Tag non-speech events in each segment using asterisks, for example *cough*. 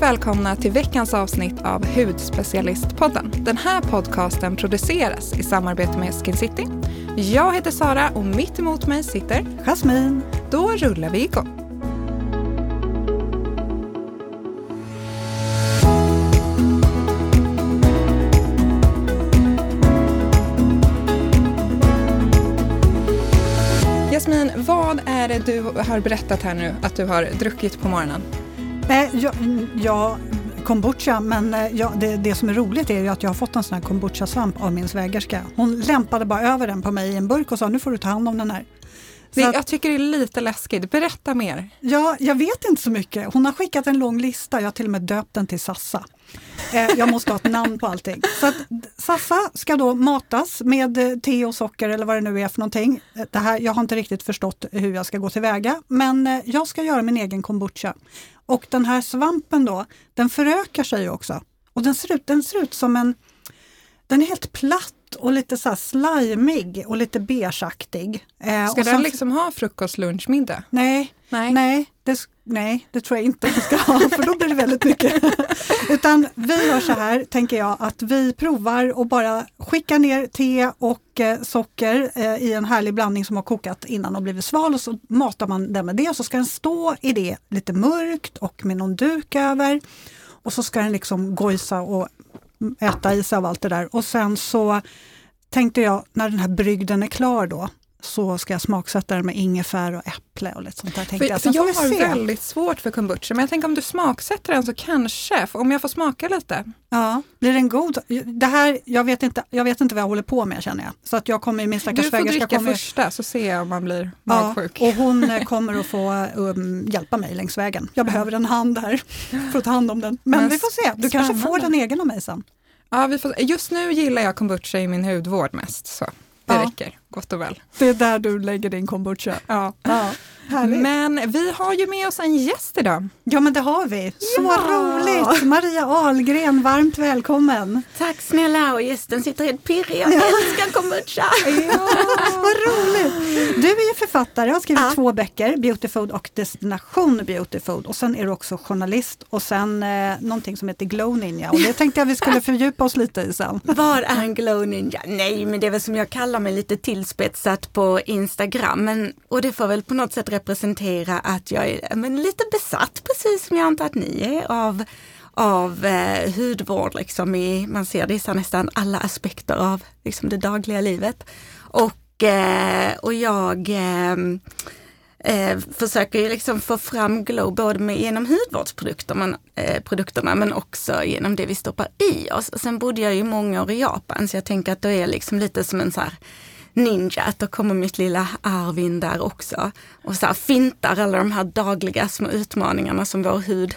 Varmt välkomna till veckans avsnitt av Hudspecialistpodden. Den här podcasten produceras i samarbete med Skin City. Jag heter Sara och mitt emot mig sitter Jasmin. Då rullar vi igång. Jasmin, vad är det du har berättat här nu att du har druckit på morgonen? Eh, ja, ja, kombucha, men eh, ja, det, det, som är roligt är ju att jag har fått en sån här kombucha-svamp av min svägerska. Hon lämpade bara över den på mig i en burk och sa nu får du ta hand om den här. Det, jag tycker det är lite läskigt. Berätta mer. Ja, jag vet inte så mycket. Hon har skickat en lång lista. Jag har till och med döpt den till Sassa. Eh, jag måste ha ett namn på allting. Så att Sassa ska då matas med eh, te och socker eller vad det nu är för någonting. Det här, jag har inte riktigt förstått hur jag ska gå tillväga, men jag ska göra min egen kombucha. Och den här svampen då, den förökar sig också. Och den ser ut, den ser ut som en... Den är helt platt och lite så här slimig och lite beigeaktig. Eh, ska den liksom ha frukost, lunch, middag? Nej, nej. nej det, nej, det tror jag inte vi ska ha, *laughs* för då blir det väldigt mycket. *laughs* Utan vi gör så här, tänker jag, att vi provar och bara skicka ner te och eh, socker eh, i en härlig blandning som har kokat innan och blivit sval och så matar man den med det och så ska den stå i det lite mörkt och med någon duk över. Och så ska den liksom gojsa och äta i sig av allt det där. Och sen så tänkte jag, när den här brygden är klar då, så ska jag smaksätta den med ingefära och äpple och lite sånt där. För, jag, för jag har se. väldigt svårt för kombucha, men jag tänker om du smaksätter den så kanske, om jag får smaka lite. Ja, blir den god? Det här, jag vet inte, jag vet inte vad jag håller på med känner jag. Så att jag kommer, min stackars Du får dricka kommer, första så ser jag om man blir magsjuk. Ja, och hon eh, kommer att få um, hjälpa mig längs vägen. Jag behöver en hand här för att ta hand om den. Men, men vi får se, du spännande. kanske får den egen av mig sen. Ja, vi får, just nu gillar jag kombucha i min hudvård mest. Så. Det ja. räcker gott och väl. Det är där du lägger din kombucha. Ja. ja. Men vi har ju med oss en gäst idag. Ja men det har vi. Så ja. roligt! Maria Ahlgren, varmt välkommen. Tack snälla och gästen sitter helt pirrig. Jag ja. älskar kombucha. Ja, vad roligt! Du är ju författare, har skrivit ja. två böcker, Beauty Food och Destination Beauty Food. Och sen är du också journalist och sen eh, någonting som heter Glow Ninja. Och det tänkte jag vi skulle fördjupa oss lite i sen. Vad är en Glow Ninja? Nej, men det är väl som jag kallar mig lite tillspetsat på Instagram. Men, och det får väl på något sätt representera att jag är men, lite besatt, precis som jag antar att ni är, av, av eh, hudvård. Liksom i, man ser det i nästan alla aspekter av liksom, det dagliga livet. Och, eh, och jag eh, eh, försöker ju liksom få fram glow både med, genom hudvårdsprodukterna, men, eh, produkterna men också genom det vi stoppar i oss. Och sen bodde jag ju många år i Japan så jag tänker att det är liksom lite som en så här ninja, att då kommer mitt lilla arv in där också. Och så här fintar alla de här dagliga små utmaningarna som vår hud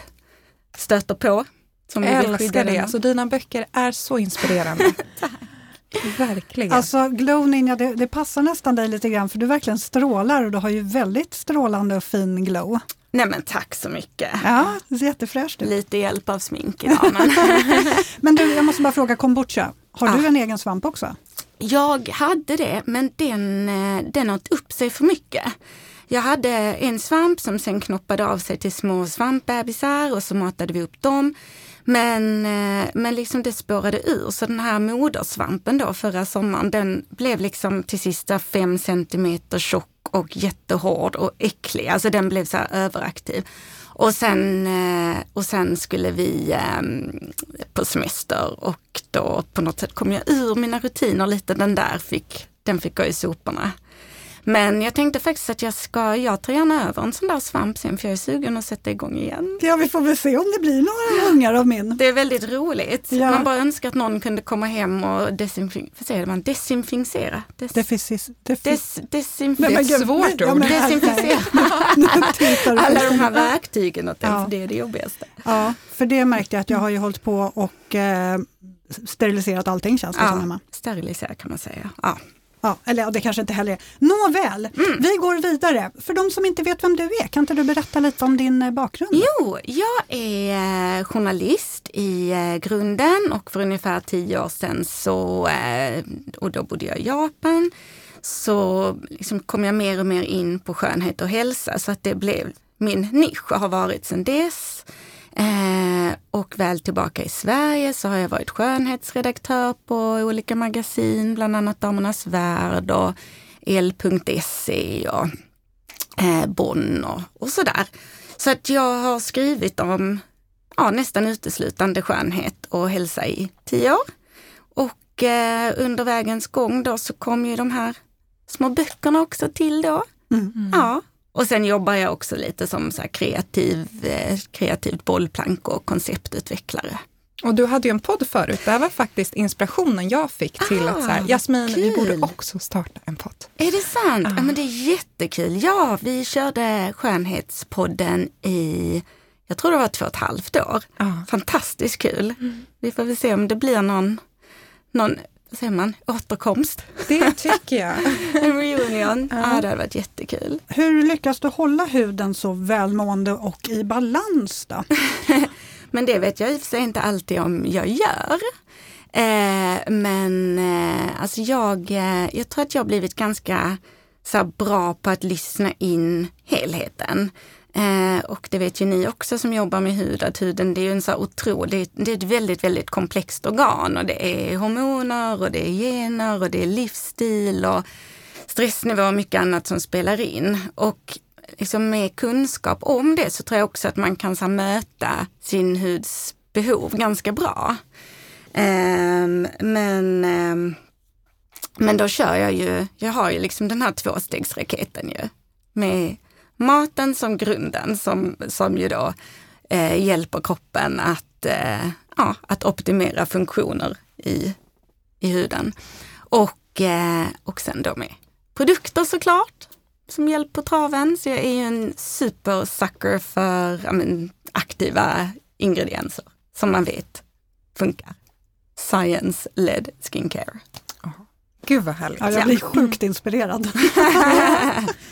stöter på. Som jag älskar det, alltså dina böcker är så inspirerande. *laughs* Verkligen. Alltså Glow Ninja, det, det, passar nästan dig lite grann för du verkligen strålar och du har ju väldigt strålande och fin glow. Nej men tack så mycket. Ja, det ser jättefräscht ut. Lite hjälp av smink idag. Men, *laughs* men du, jag måste bara fråga kombucha. Har ja. du en egen svamp också? Jag hade det, men den, eh, den åt upp sig för mycket. Jag hade en svamp som sen knoppade av sig till små svampbebisar och så matade vi upp dem. Men, eh, men liksom det spårade ur, så den här modersvampen då förra sommaren, den blev liksom till sista fem centimeter tjock och jättehård och äcklig. Alltså den blev så här överaktiv. Och sen, eh, och sen skulle vi ehm, på semester och då på något sätt kom jag ur mina rutiner lite. Den där fick, den fick gå i soporna. Men jag tänkte faktiskt att jag ska, jag tar gärna över en sån där svamp sen för jag är sugen att sätta igång igen. Ja vi får väl se om det blir några ungar av min. Det är väldigt roligt. Ja. Man bara önskar att någon kunde komma hem och desinficera. desinficera? Des, Deficis, defis, des, desinficera. Det är ett svårt ord. Desinficera. *laughs* Alla de här verktygen och ja. det är det jobbigaste. Ja, för det märkte jag att jag har ju hållit på och eh, steriliserat allting känns det ja, som hemma. Sterilisera kan man säga. Ja. Ja, eller ja, det kanske inte heller är. Nåväl, mm. vi går vidare. För de som inte vet vem du är, kan inte du berätta lite om din eh, bakgrund? Jo, jag är eh, journalist i eh, grunden och för ungefär tio år sedan så, och då bodde jag i Japan, så liksom kom jag mer och mer in på skönhet och hälsa så att det blev min nisch och har varit sedan dess. Eh, och väl tillbaka i Sverige så har jag varit skönhetsredaktör på olika magasin, bland annat Damernas Värld och el.se och eh, Bonn och, och sådär. Så att jag har skrivit om ja, nästan uteslutande skönhet och hälsa i tio år. Och eh, under vägens gång då så kom ju de här små böckerna också till då. Mm. Ja, och sen jobbar jag också lite som så kreativ, eh, kreativt bollplank och konceptutvecklare. Och du hade ju en podd förut, det här var faktiskt inspirationen jag fick till ah, att så här, ah, Jasmin, kul. vi borde också starta en podd. Är det sant? Ah. Ja men det är jättekul. Ja, vi körde Skönhetspodden i, jag tror det var två och ett halvt år. Ah. Fantastiskt kul. Mm. Vi får väl se om det blir någon, någon vad säger man, återkomst. Det tycker jag. *laughs* en reunion. Ja. ja, det hade varit jättekul. Hur lyckas du hålla huden så välmående och i balans då? *laughs* Men det vet jag i och för sig inte alltid om jag gör. Eh, men eh, alltså jag, eh, jag tror att jag blivit ganska så bra på att lyssna in helheten. Eh, och det vet ju ni också som jobbar med hud, att huden det är ju en så otroligt, det är ett väldigt, väldigt komplext organ och det är hormoner och det är gener och det är livsstil och stressnivå och mycket annat som spelar in. Och liksom med kunskap om det så tror jag också att man kan så möta sin huds behov ganska bra. Ehm, men, ehm, men då kör jag ju, jag har ju liksom den här tvåstegsraketen ju. Med maten som grunden som, som ju då eh, hjälper kroppen att, eh, ja, att optimera funktioner i, i huden. Och, eh, och sen då med produkter såklart som hjälp på traven. Så jag är ju en supersucker för ja, men, aktiva ingredienser som man vet funkar. Science-led skincare. Gud vad härligt. Ja, jag blir sjukt inspirerad.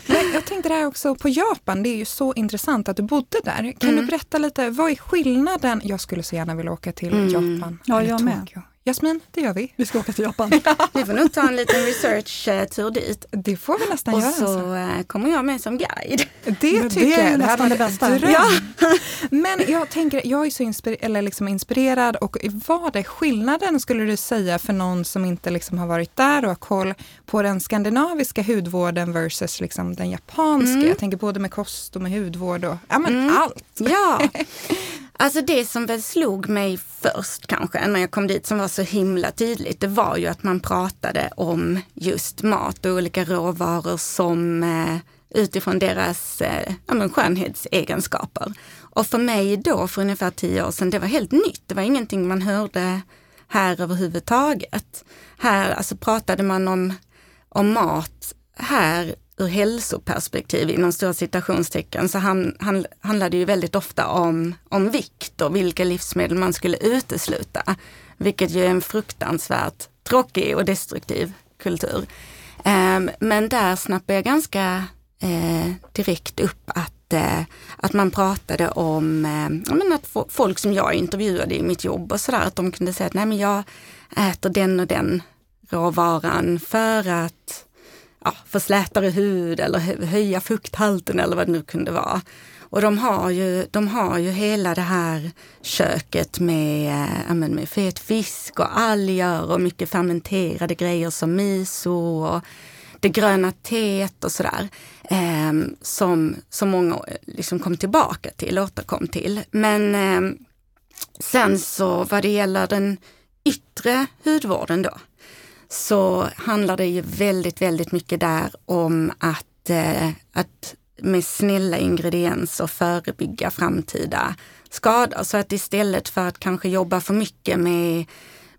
*laughs* jag tänkte det här också på Japan, det är ju så intressant att du bodde där. Kan mm. du berätta lite, vad är skillnaden? Jag skulle så gärna vilja åka till mm. Japan. Ja, jag med. Jasmin, det gör vi. Vi ska åka till Japan. *laughs* vi får nog ta en liten research-tur dit. Det får vi nästan och göra. Och så alltså. Eh, kommer jag med som guide. Det tycker det är jag. Det nästan det bästa. Ja. *laughs* Men jag tänker, jag är så inspir eller liksom inspirerad och vad är skillnaden skulle du säga för någon som inte liksom har varit där och har koll på den skandinaviska hudvården versus liksom den japanska? Mm. Jag tänker både med kost och med hudvård och ja, men mm. allt. Ja. *laughs* Alltså det som väl slog mig först kanske när jag kom dit som var så himla tydligt, det var ju att man pratade om just mat och olika råvaror som eh, utifrån deras eh, ja, men skönhetsegenskaper. Och för mig då, för ungefär tio år sedan, det var helt nytt. Det var ingenting man hörde här överhuvudtaget. Här alltså pratade man om, om mat här ur hälsoperspektiv inom stora citationstecken så han, han, handlade det ju väldigt ofta om, om vikt och vilka livsmedel man skulle utesluta. Vilket ju är en fruktansvärt tråkig och destruktiv kultur. Um, men där snappade jag ganska eh, direkt upp att, eh, att man pratade om eh, men att folk som jag intervjuade i mitt jobb och sådär, att de kunde säga att nej men jag äter den och den råvaran för att ja, få slätare hud eller höja fukthalten eller vad det nu kunde vara. Och de har ju, de har ju hela det här köket med, äh, med fet fisk och alger och mycket fermenterade grejer som miso och det gröna teet och sådär. Eh, som, som många eh, liksom kom tillbaka till, återkom till. Men eh, sen så vad det gäller den yttre hudvården då, så handlar det ju väldigt, väldigt mycket där om att, eh, att med snälla ingredienser förebygga framtida skador. Så att istället för att kanske jobba för mycket med,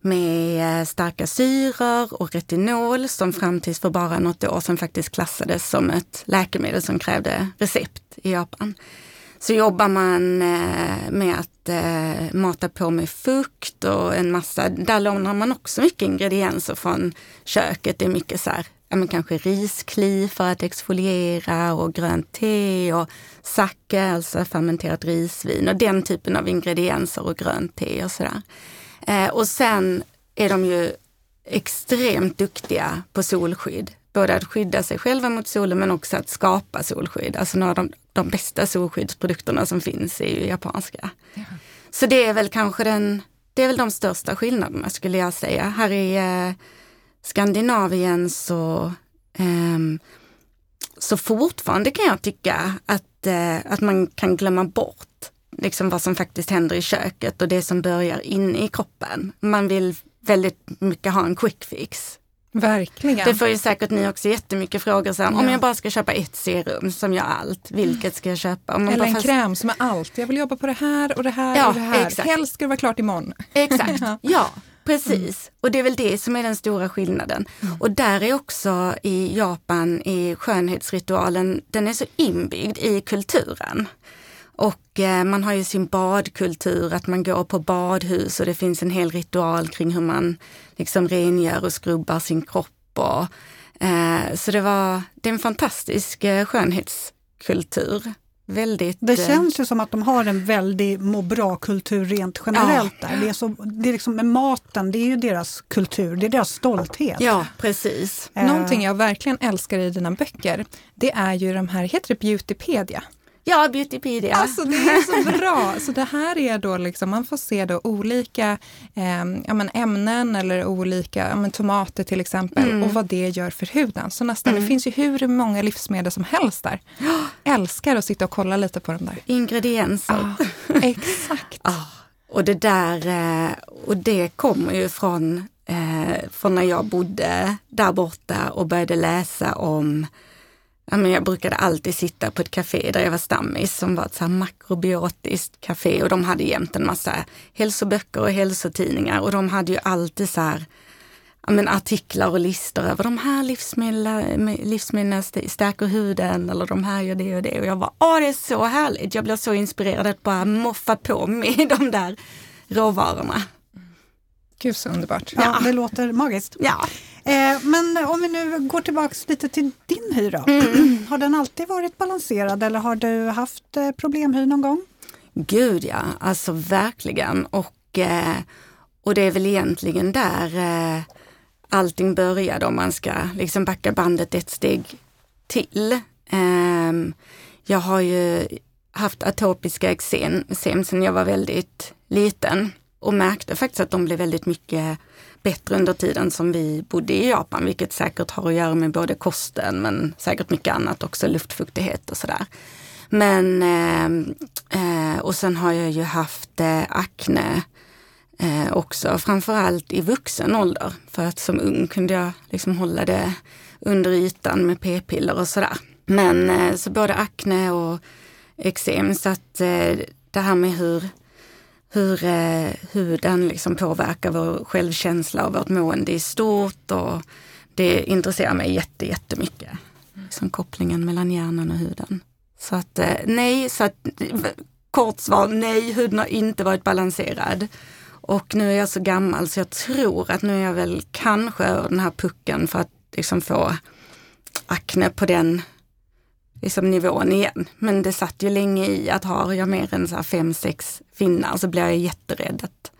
med eh, starka syror och retinol som fram tills för bara något år sedan faktiskt klassades som ett läkemedel som krävde recept i Japan så jobbar man eh, med att eh, mata på med fukt och en massa, där lånar man också mycket ingredienser från köket. Det är mycket så här, ja men kanske riskli för att exfoliera och grönt te och sake, alltså fermenterat risvin och den typen av ingredienser och grönt te och sådär. Eh, och sen är de ju extremt duktiga på solskydd både att skydda sig själva mot solen men också att skapa solskydd. Alltså nu har de de bästa solskyddsprodukterna som finns är ju japanska. Ja. Så det är väl kanske den, det är väl de största skillnaderna skulle jag säga. Här i eh, Skandinavien så, eh, så fortfarande kan jag tycka att, eh, att man kan glömma bort liksom vad som faktiskt händer i köket och det som börjar inne i kroppen. Man vill väldigt mycket ha en quick fix. Verkligen. Det får ju säkert ni också jättemycket frågor om. Ja. Om jag bara ska köpa ett serum som gör allt, vilket ska jag köpa? Eller en fast... kräm som är allt. Jag vill jobba på det här och det här ja, och det här. Exakt. Helst ska det vara klart imorgon. Exakt, *laughs* ja. Precis, mm. och det är väl det som är den stora skillnaden. Mm. Och där är också i Japan, i skönhetsritualen, den är så inbyggd i kulturen. Och eh, man har ju sin badkultur, att man går på badhus och det finns en hel ritual kring hur man liksom rengör och skrubbar sin kropp. Och, eh, så det, var, det är en fantastisk eh, skönhetskultur. Väldigt, det eh, känns ju som att de har en väldig må bra-kultur rent generellt. Ja. där. Det är, så, det är liksom med maten, det är ju deras kultur, det är deras stolthet. Ja, precis. Eh. Någonting jag verkligen älskar i dina böcker, det är ju de här, heter det Beautypedia? Ja, Beautypedia. Alltså det är så bra. Så det här är då liksom, man får se då olika eh, ja, men ämnen eller olika, ja, men tomater till exempel mm. och vad det gör för huden. Så nästan, mm. det finns ju hur många livsmedel som helst där. *gasps* Älskar att sitta och kolla lite på de där. Ingredienser. Ah, *laughs* exakt. ah, och det där, eh, och det kommer ju från, eh, från när jag bodde där borta och började läsa om Ja, men jag brukade alltid sitta på ett café där jag var stammis som var ett så här makrobiotiskt café och de hade jämt en massa hälsoböcker och hälsotidningar och de hade ju alltid så här, ja, men artiklar och listor över de här livsmedlen stärker huden eller de här gör det och det. Och jag var, åh det är så härligt, jag blir så inspirerad att bara moffa på med *laughs* de där råvarorna. Gud så underbart. Ja, ja. det låter magiskt. Ja. Eh, men om vi nu går tillbaks lite till din hy då. Mm. *clears throat* Har den alltid varit balanserad eller har du haft eh, problemhy någon gång? Gud ja, alltså verkligen. Och, eh, och det är väl egentligen där eh, allting började om man ska liksom backa bandet ett steg till. Ehm, jag har ju haft atopiska eksem sedan jag var väldigt liten och märkte faktiskt att de blev väldigt mycket bättre under tiden som vi bodde i Japan, vilket säkert har att göra med både kosten men säkert mycket annat också, luftfuktighet och sådär. Men, eh, eh, och sen har jag ju haft eh, akne eh, också, framförallt i vuxen ålder. För att som ung kunde jag liksom hålla det under ytan med p-piller och sådär. Men eh, så både akne och eksem, så att eh, det här med hur hur eh, huden liksom påverkar vår självkänsla och vårt mående i stort. Och det intresserar mig jätte, jättemycket. Liksom kopplingen mellan hjärnan och huden. Så att eh, nej, så att, kort svar, nej, huden har inte varit balanserad. Och nu är jag så gammal så jag tror att nu är jag väl kanske över den här pucken för att liksom få akne på den liksom nivån igen. Men det satt ju länge i att har jag mer än så fem, sex finnar så blir jag jätterädd att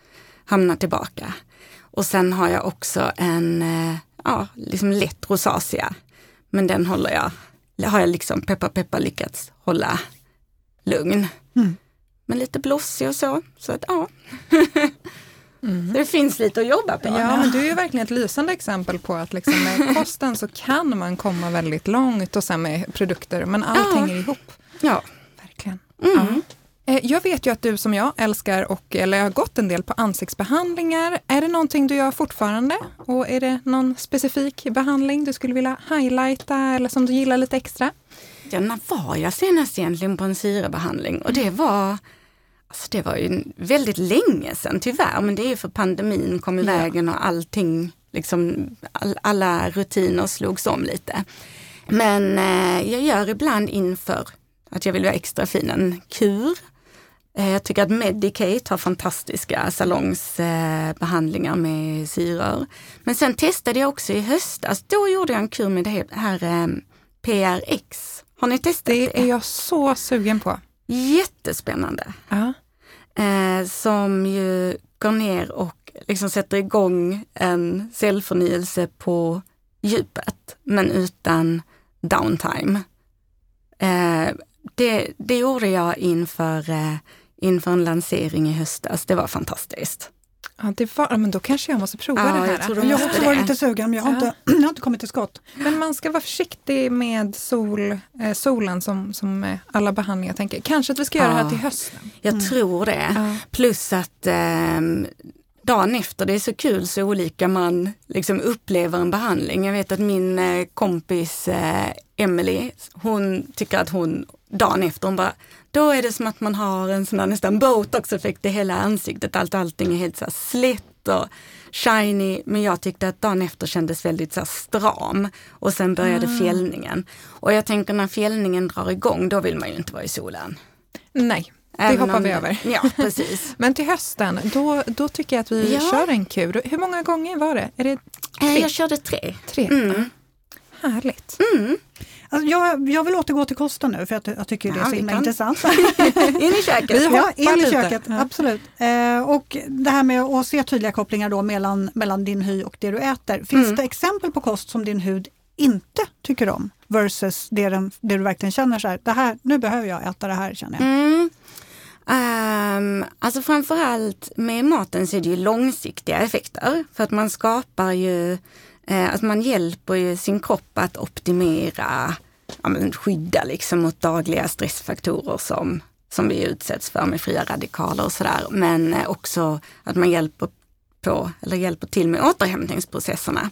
hamna tillbaka. Och sen har jag också en eh, ja, liksom lätt rosacea. Men den håller jag, har jag liksom peppa peppa lyckats hålla lugn. Mm. Men lite blossig och så. Så att ja. *laughs* Mm. det finns lite att jobba på. Ja, men du är ju verkligen ett lysande exempel på att liksom med *laughs* kosten så kan man komma väldigt långt och sen med produkter, men allt ja. hänger ihop. Ja. Verkligen. Mm. Ja. Eh, jag vet ju att du som jag älskar och eller har gått en del på ansiktsbehandlingar. Är det någonting du gör fortfarande? Och är det någon specifik behandling du skulle vilja highlighta eller som du gillar lite extra? Ja, när var jag senast egentligen på en syrebehandling? Och det var Alltså det var ju väldigt länge sedan tyvärr, men det är för pandemin kom i ja. vägen och allting, liksom, all, alla rutiner slogs om lite. Men eh, jag gör ibland inför att jag vill vara extra fin en kur. Eh, jag tycker att Medicate har fantastiska salongsbehandlingar med syror. Men sen testade jag också i höstas, då gjorde jag en kur med det här eh, PRX. Har ni testat det? Det är jag så sugen på. Jättespännande. Uh eh, som ju går ner och liksom sätter igång en cellförnyelse på djupet, men utan downtime. Eh, det, det gjorde jag inför, eh, inför en lansering i höstas. Det var fantastiskt. Ja, det var, men då kanske jag måste prova Ja, det här. jag tror Men jag har också det. varit lite sugen men jag har, Ja. inte, *clears throat* jag har inte kommit till skott. Men man ska vara försiktig med sol, eh, solen som, som eh, alla behandlingar tänker. Kanske att vi ska göra det här Ja. till hösten. Jag tror det. Ja. Plus att ehm, dagen efter, det är så kul så olika man liksom upplever en behandling. Jag vet att min eh, kompis eh, Emily, hon tycker att hon dagen efter, hon bara, då är det som att man har en sån här nästan botox-effekt i hela ansiktet. Allt, allting är helt så här slätt och shiny. Men jag tyckte att dagen efter kändes väldigt så här stram. Och sen började Ah. fjällningen. Och jag tänker när fjällningen drar igång, då vill man ju inte vara i solen. Nej, det Även hoppar vi det- över. Ja, *laughs* precis. Men till hösten, då, då tycker jag att vi Ja. kör en kur. Hur många gånger var det? Är det Eh, tre? Jag körde tre. tre? Mm. Härligt. Alltså jag, jag vill återgå till kosten nu för att jag tycker det är Ja, så himla kan. intressant. *laughs* In i köket. Vi har- Ja, in i köket, Ja. absolut. Eh, och det här med att se tydliga kopplingar då mellan, mellan din hy och det du äter. Finns Mm. det exempel på kost som din hud inte tycker om versus det, den, det du verkligen känner så här, det här, nu behöver jag äta det här känner jag. Mm. Um, alltså framförallt med maten så är det ju långsiktiga effekter. För att man skapar ju, eh, att man hjälper ju sin kropp att optimera, ja, men skydda liksom mot dagliga stressfaktorer som, som vi utsätts för med fria radikaler och sådär. Men eh, också att man hjälper på, eller hjälper till med återhämtningsprocesserna.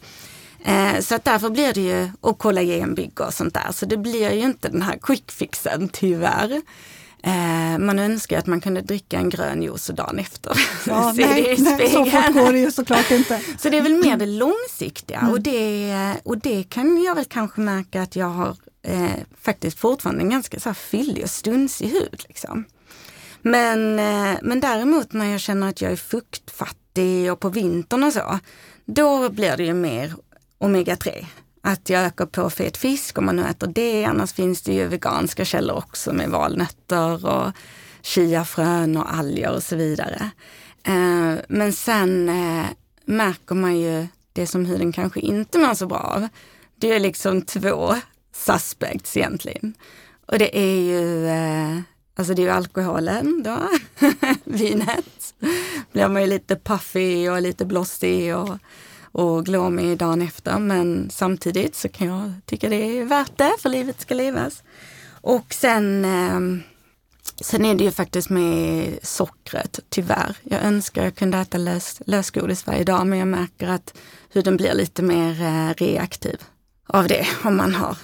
Eh, så att därför blir det ju, och kollagenbygge och sånt där, så det blir ju inte den här quick fixen tyvärr. Eh, man önskar att man kunde dricka en grön juice dagen efter. *laughs* Ja, nej, nej, så fort går det ju såklart inte. *laughs* Så det är väl mer det långsiktiga Mm. och, det, och det kan jag väl kanske märka att jag har eh, faktiskt fortfarande en ganska så här fyllig och stunsig hud. Liksom. Men, eh, men däremot när jag känner att jag är fuktfattig och på vintern och så, då blir det ju mer omega-3. Att jag ökar på fet fisk om man nu äter det, annars finns det ju veganska källor också med valnötter och chiafrön och alger och så vidare. Eh, men sen eh, märker man ju det som huden kanske inte mår så bra av. Det är liksom två suspects egentligen. Och det är ju, eh, alltså det är ju alkoholen då, *laughs* vinet. Blir man ju lite puffy och lite blossig och, och glåmig dagen efter. Men samtidigt så kan jag tycka det är värt det för livet ska levas. Och sen eh, Sen är det ju faktiskt med sockret, tyvärr. Jag önskar jag kunde äta lös, lösgodis varje dag men jag märker att huden blir lite mer eh, reaktiv av det om man har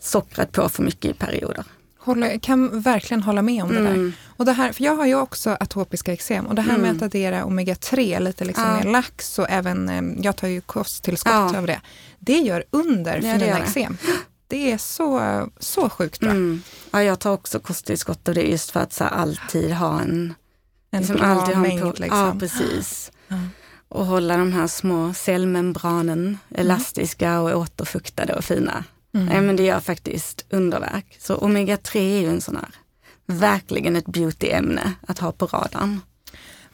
sockret på för mycket i perioder. Håller, kan verkligen hålla med om det där. Mm. Och det här, för jag har ju också atopiska eksem och det här med Mm. att addera omega-3, lite liksom Ja. mer lax och även, eh, jag tar ju kosttillskott Ja. av det. Det gör under för mina eksem. Det är så, så sjukt bra. Mm. Ja, jag tar också kosttillskott av det just för att så här, alltid ha en, En liksom, bra alltid ha en mängd. liksom. Ja, precis. Ja. Och hålla de här små cellmembranen elastiska och återfuktade och fina. Mm. Nej men det gör faktiskt underverk. Så omega-3 är ju en sån här, verkligen ett beautyämne att ha på radarn.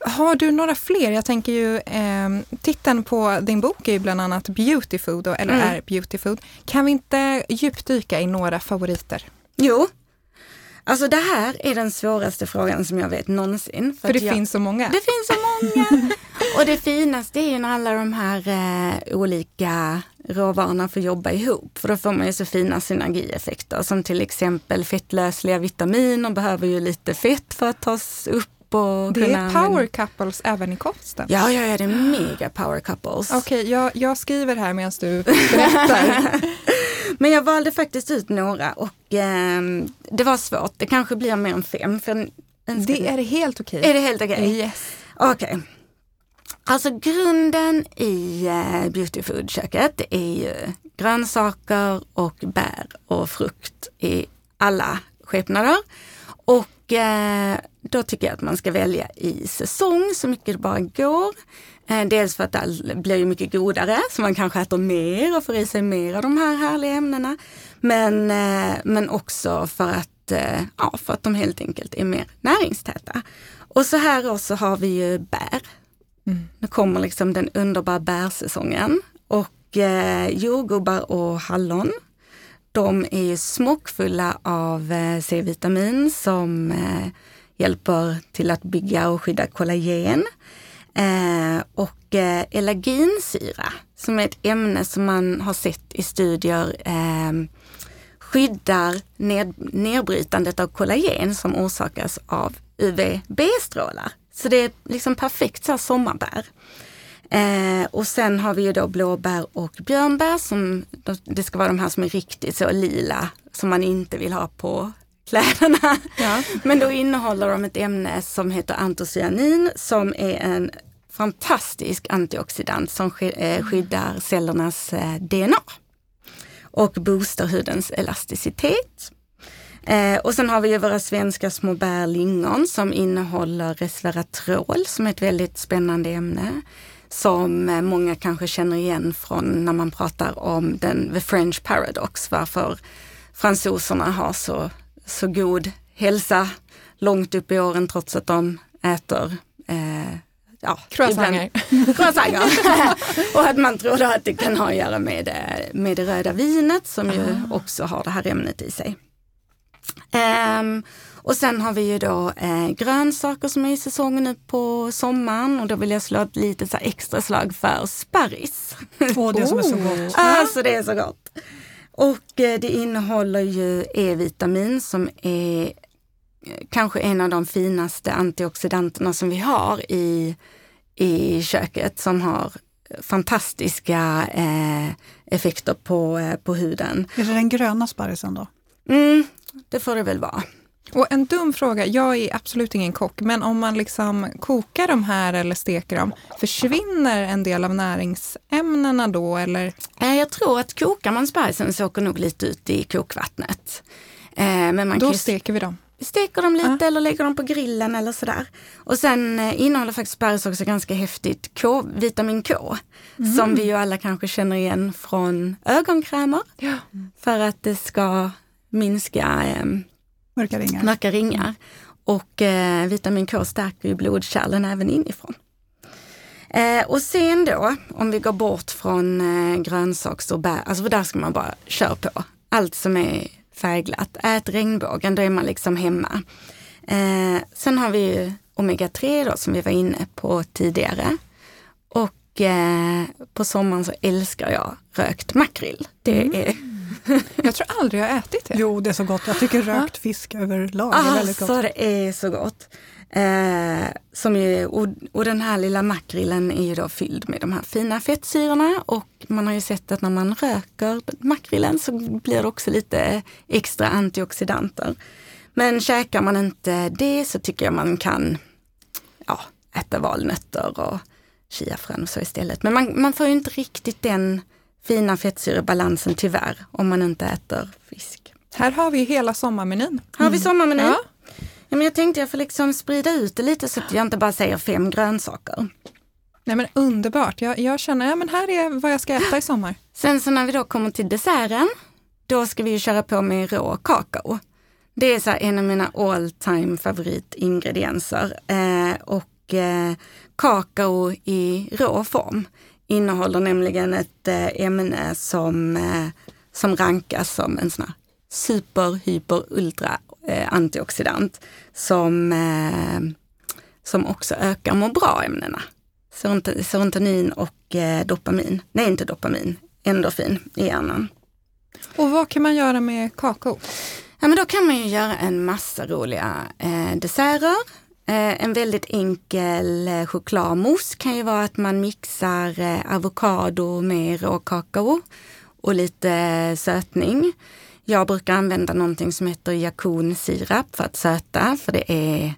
Har du några fler? Jag tänker ju, eh, titeln på din bok är ju bland annat Beauty Food, eller Mm. är Beauty Food. Kan vi inte djupdyka i några favoriter? Jo, alltså det här är den svåraste frågan som jag vet någonsin. För det att jag, finns så många. det finns så många. *laughs* Och det finaste är ju när alla de här eh, olika råvarorna får jobba ihop. För då får man ju så fina synergieffekter som till exempel fettlösliga vitaminer behöver ju lite fett för att tas upp. Och Det är power couples även i kosten. Ja, ja, ja, det är mega power couples. Okej, jag, jag skriver här medan du berättar. *laughs* Men jag valde faktiskt ut några och ehm, det var svårt. Det kanske blir mer än fem. För en, en ska det är helt okej. är det helt okej? Yes. Okej. Alltså grunden i eh, beauty food-köket är ju grönsaker och bär och frukt i alla skepnader. Och eh, då tycker jag att man ska välja i säsong så mycket det bara går. Eh, dels för att det blir ju mycket godare så man kanske äter mer och får i sig mer av de här härliga ämnena. Men, eh, men också för att, eh, ja, för att de helt enkelt är mer näringstäta. Och så här också har vi ju bär. Mm. Nu kommer liksom den underbara bärsäsongen och eh, jordgubbar och hallon. de är smockfulla av C-vitamin som eh, hjälper till att bygga och skydda kollagen. Eh, och eh, elaginsyra som är ett ämne som man har sett i studier eh, skyddar ned, nedbrytandet av kollagen som orsakas av UVB-strålar. Så det är liksom perfekt så här sommarbär. Eh, och sen har vi ju då blåbär och björnbär som det ska vara de här som är riktigt så lila som man inte vill ha på kläderna. Ja. Men då innehåller de ett ämne som heter antocyanin som är en fantastisk antioxidant som eh, skyddar cellernas eh, DNA och boostar hudens elasticitet. Eh, och sen har vi ju våra svenska små bär lingon som innehåller resveratrol som är ett väldigt spännande ämne som många kanske känner igen från när man pratar om den The French Paradox, varför fransoserna har så, så god hälsa långt upp i åren trots att de äter eh, ja, croissanter. *laughs* *laughs* och att man tror att det kan ha att göra med, med det röda vinet som ju ah. också har det här ämnet i sig. Um, och sen har vi ju då eh, grönsaker som är i säsong nu på sommaren och då vill jag slå ett litet så extra slag för sparris. Åh, det som är så gott. *laughs* alltså det är så gott. Och eh, det innehåller ju E-vitamin som är eh, kanske en av de finaste antioxidanterna som vi har i, i köket som har fantastiska eh, effekter på, eh, på huden. Är det den gröna sparrisen då? Mm, det får det väl vara. Och en dum fråga, jag är absolut ingen kock, men om man liksom kokar de här eller steker dem, försvinner en del av näringsämnena då eller? Eh, jag tror att kokar man sparrisen så åker nog lite ut i kokvattnet. Eh, men man då kan steker vi dem? steker dem lite ja. eller lägger dem på grillen eller sådär. Och sen eh, innehåller faktiskt sparris också ganska häftigt K, vitamin K. Mm. Som vi ju alla kanske känner igen från ögonkrämer. Ja. För att det ska minska eh, mörka ringar. Mörka ringar. Och eh, vitamin K stärker ju blodkärlen även inifrån. Eh, och sen då, om vi går bort från eh, grönsaks och bär, alltså där ska man bara köra på. Allt som är färgglatt. Ät regnbågen, då är man liksom hemma. Eh, sen har vi ju omega-3 då som vi var inne på tidigare. Och eh, på sommaren så älskar jag rökt makrill. Det mm. *laughs* jag tror aldrig jag har ätit det. Jo, det är så gott. Jag tycker rökt fisk överlag är väldigt gott. Alltså det är så gott. Eh, som ju, och, och, den här lilla makrillen är ju då fylld med de här fina fettsyrorna och man har ju sett att när man röker makrillen så blir det också lite extra antioxidanter. Men käkar man inte det så tycker jag man kan ja, äta valnötter och chiafrön och så istället. Men man, man får ju inte riktigt den fina fettsyrebalansen tyvärr om man inte äter fisk. Här har vi hela sommarmenyn. Har vi sommarmenyn? Ja. Ja, men jag tänkte jag får liksom sprida ut det lite så att jag inte bara säger fem grönsaker. Nej men underbart, jag, jag känner, ja men här är vad jag ska äta i sommar. *gasps* Sen så när vi då kommer till desserten, då ska vi köra på med rå kakao. Det är så en av mina all time favoritingredienser. Eh, och eh, kakao i rå form innehåller nämligen ett eh, ämne som, eh, som rankas som en sån här super, hyper, ultra eh, antioxidant som, som också ökar må bra-ämnena. Serotonin och dopamin, nej inte dopamin, endorfin i hjärnan. Och vad kan man göra med kakao? Ja, men då kan man ju göra en massa roliga eh, desserter. Eh, en väldigt enkel eh, chokladmousse kan ju vara att man mixar eh, avokado med råkakao och lite sötning. Jag brukar använda någonting som heter jakonsirap för att söta, för det är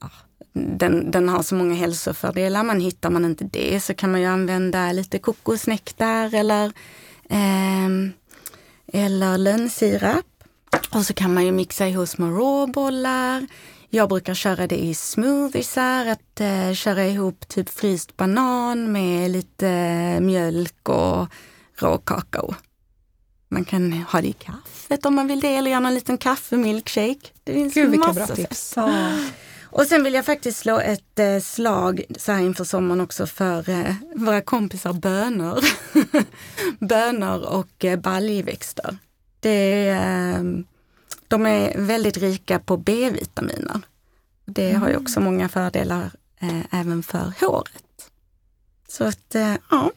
ja, den, den har så många hälsofördelar, men hittar man inte det så kan man ju använda lite kokosnektar eller, eh, eller lönnsirap. Och så kan man ju mixa ihop små råbollar. Jag brukar köra det i smoothiesar, att eh, köra ihop typ fryst banan med lite mjölk och råkakao. Man kan ha det i kaffet om man vill det eller göra en liten kaffemilkshake. Det finns Gud vilka bra tips. Ja. Och sen vill jag faktiskt slå ett eh, slag så här inför sommaren också för eh, våra kompisar bönor. *laughs* bönor och eh, baljväxter. Det, eh, de är väldigt rika på B-vitaminer. Det har ju också många fördelar eh, även för håret. Så att, eh, ja.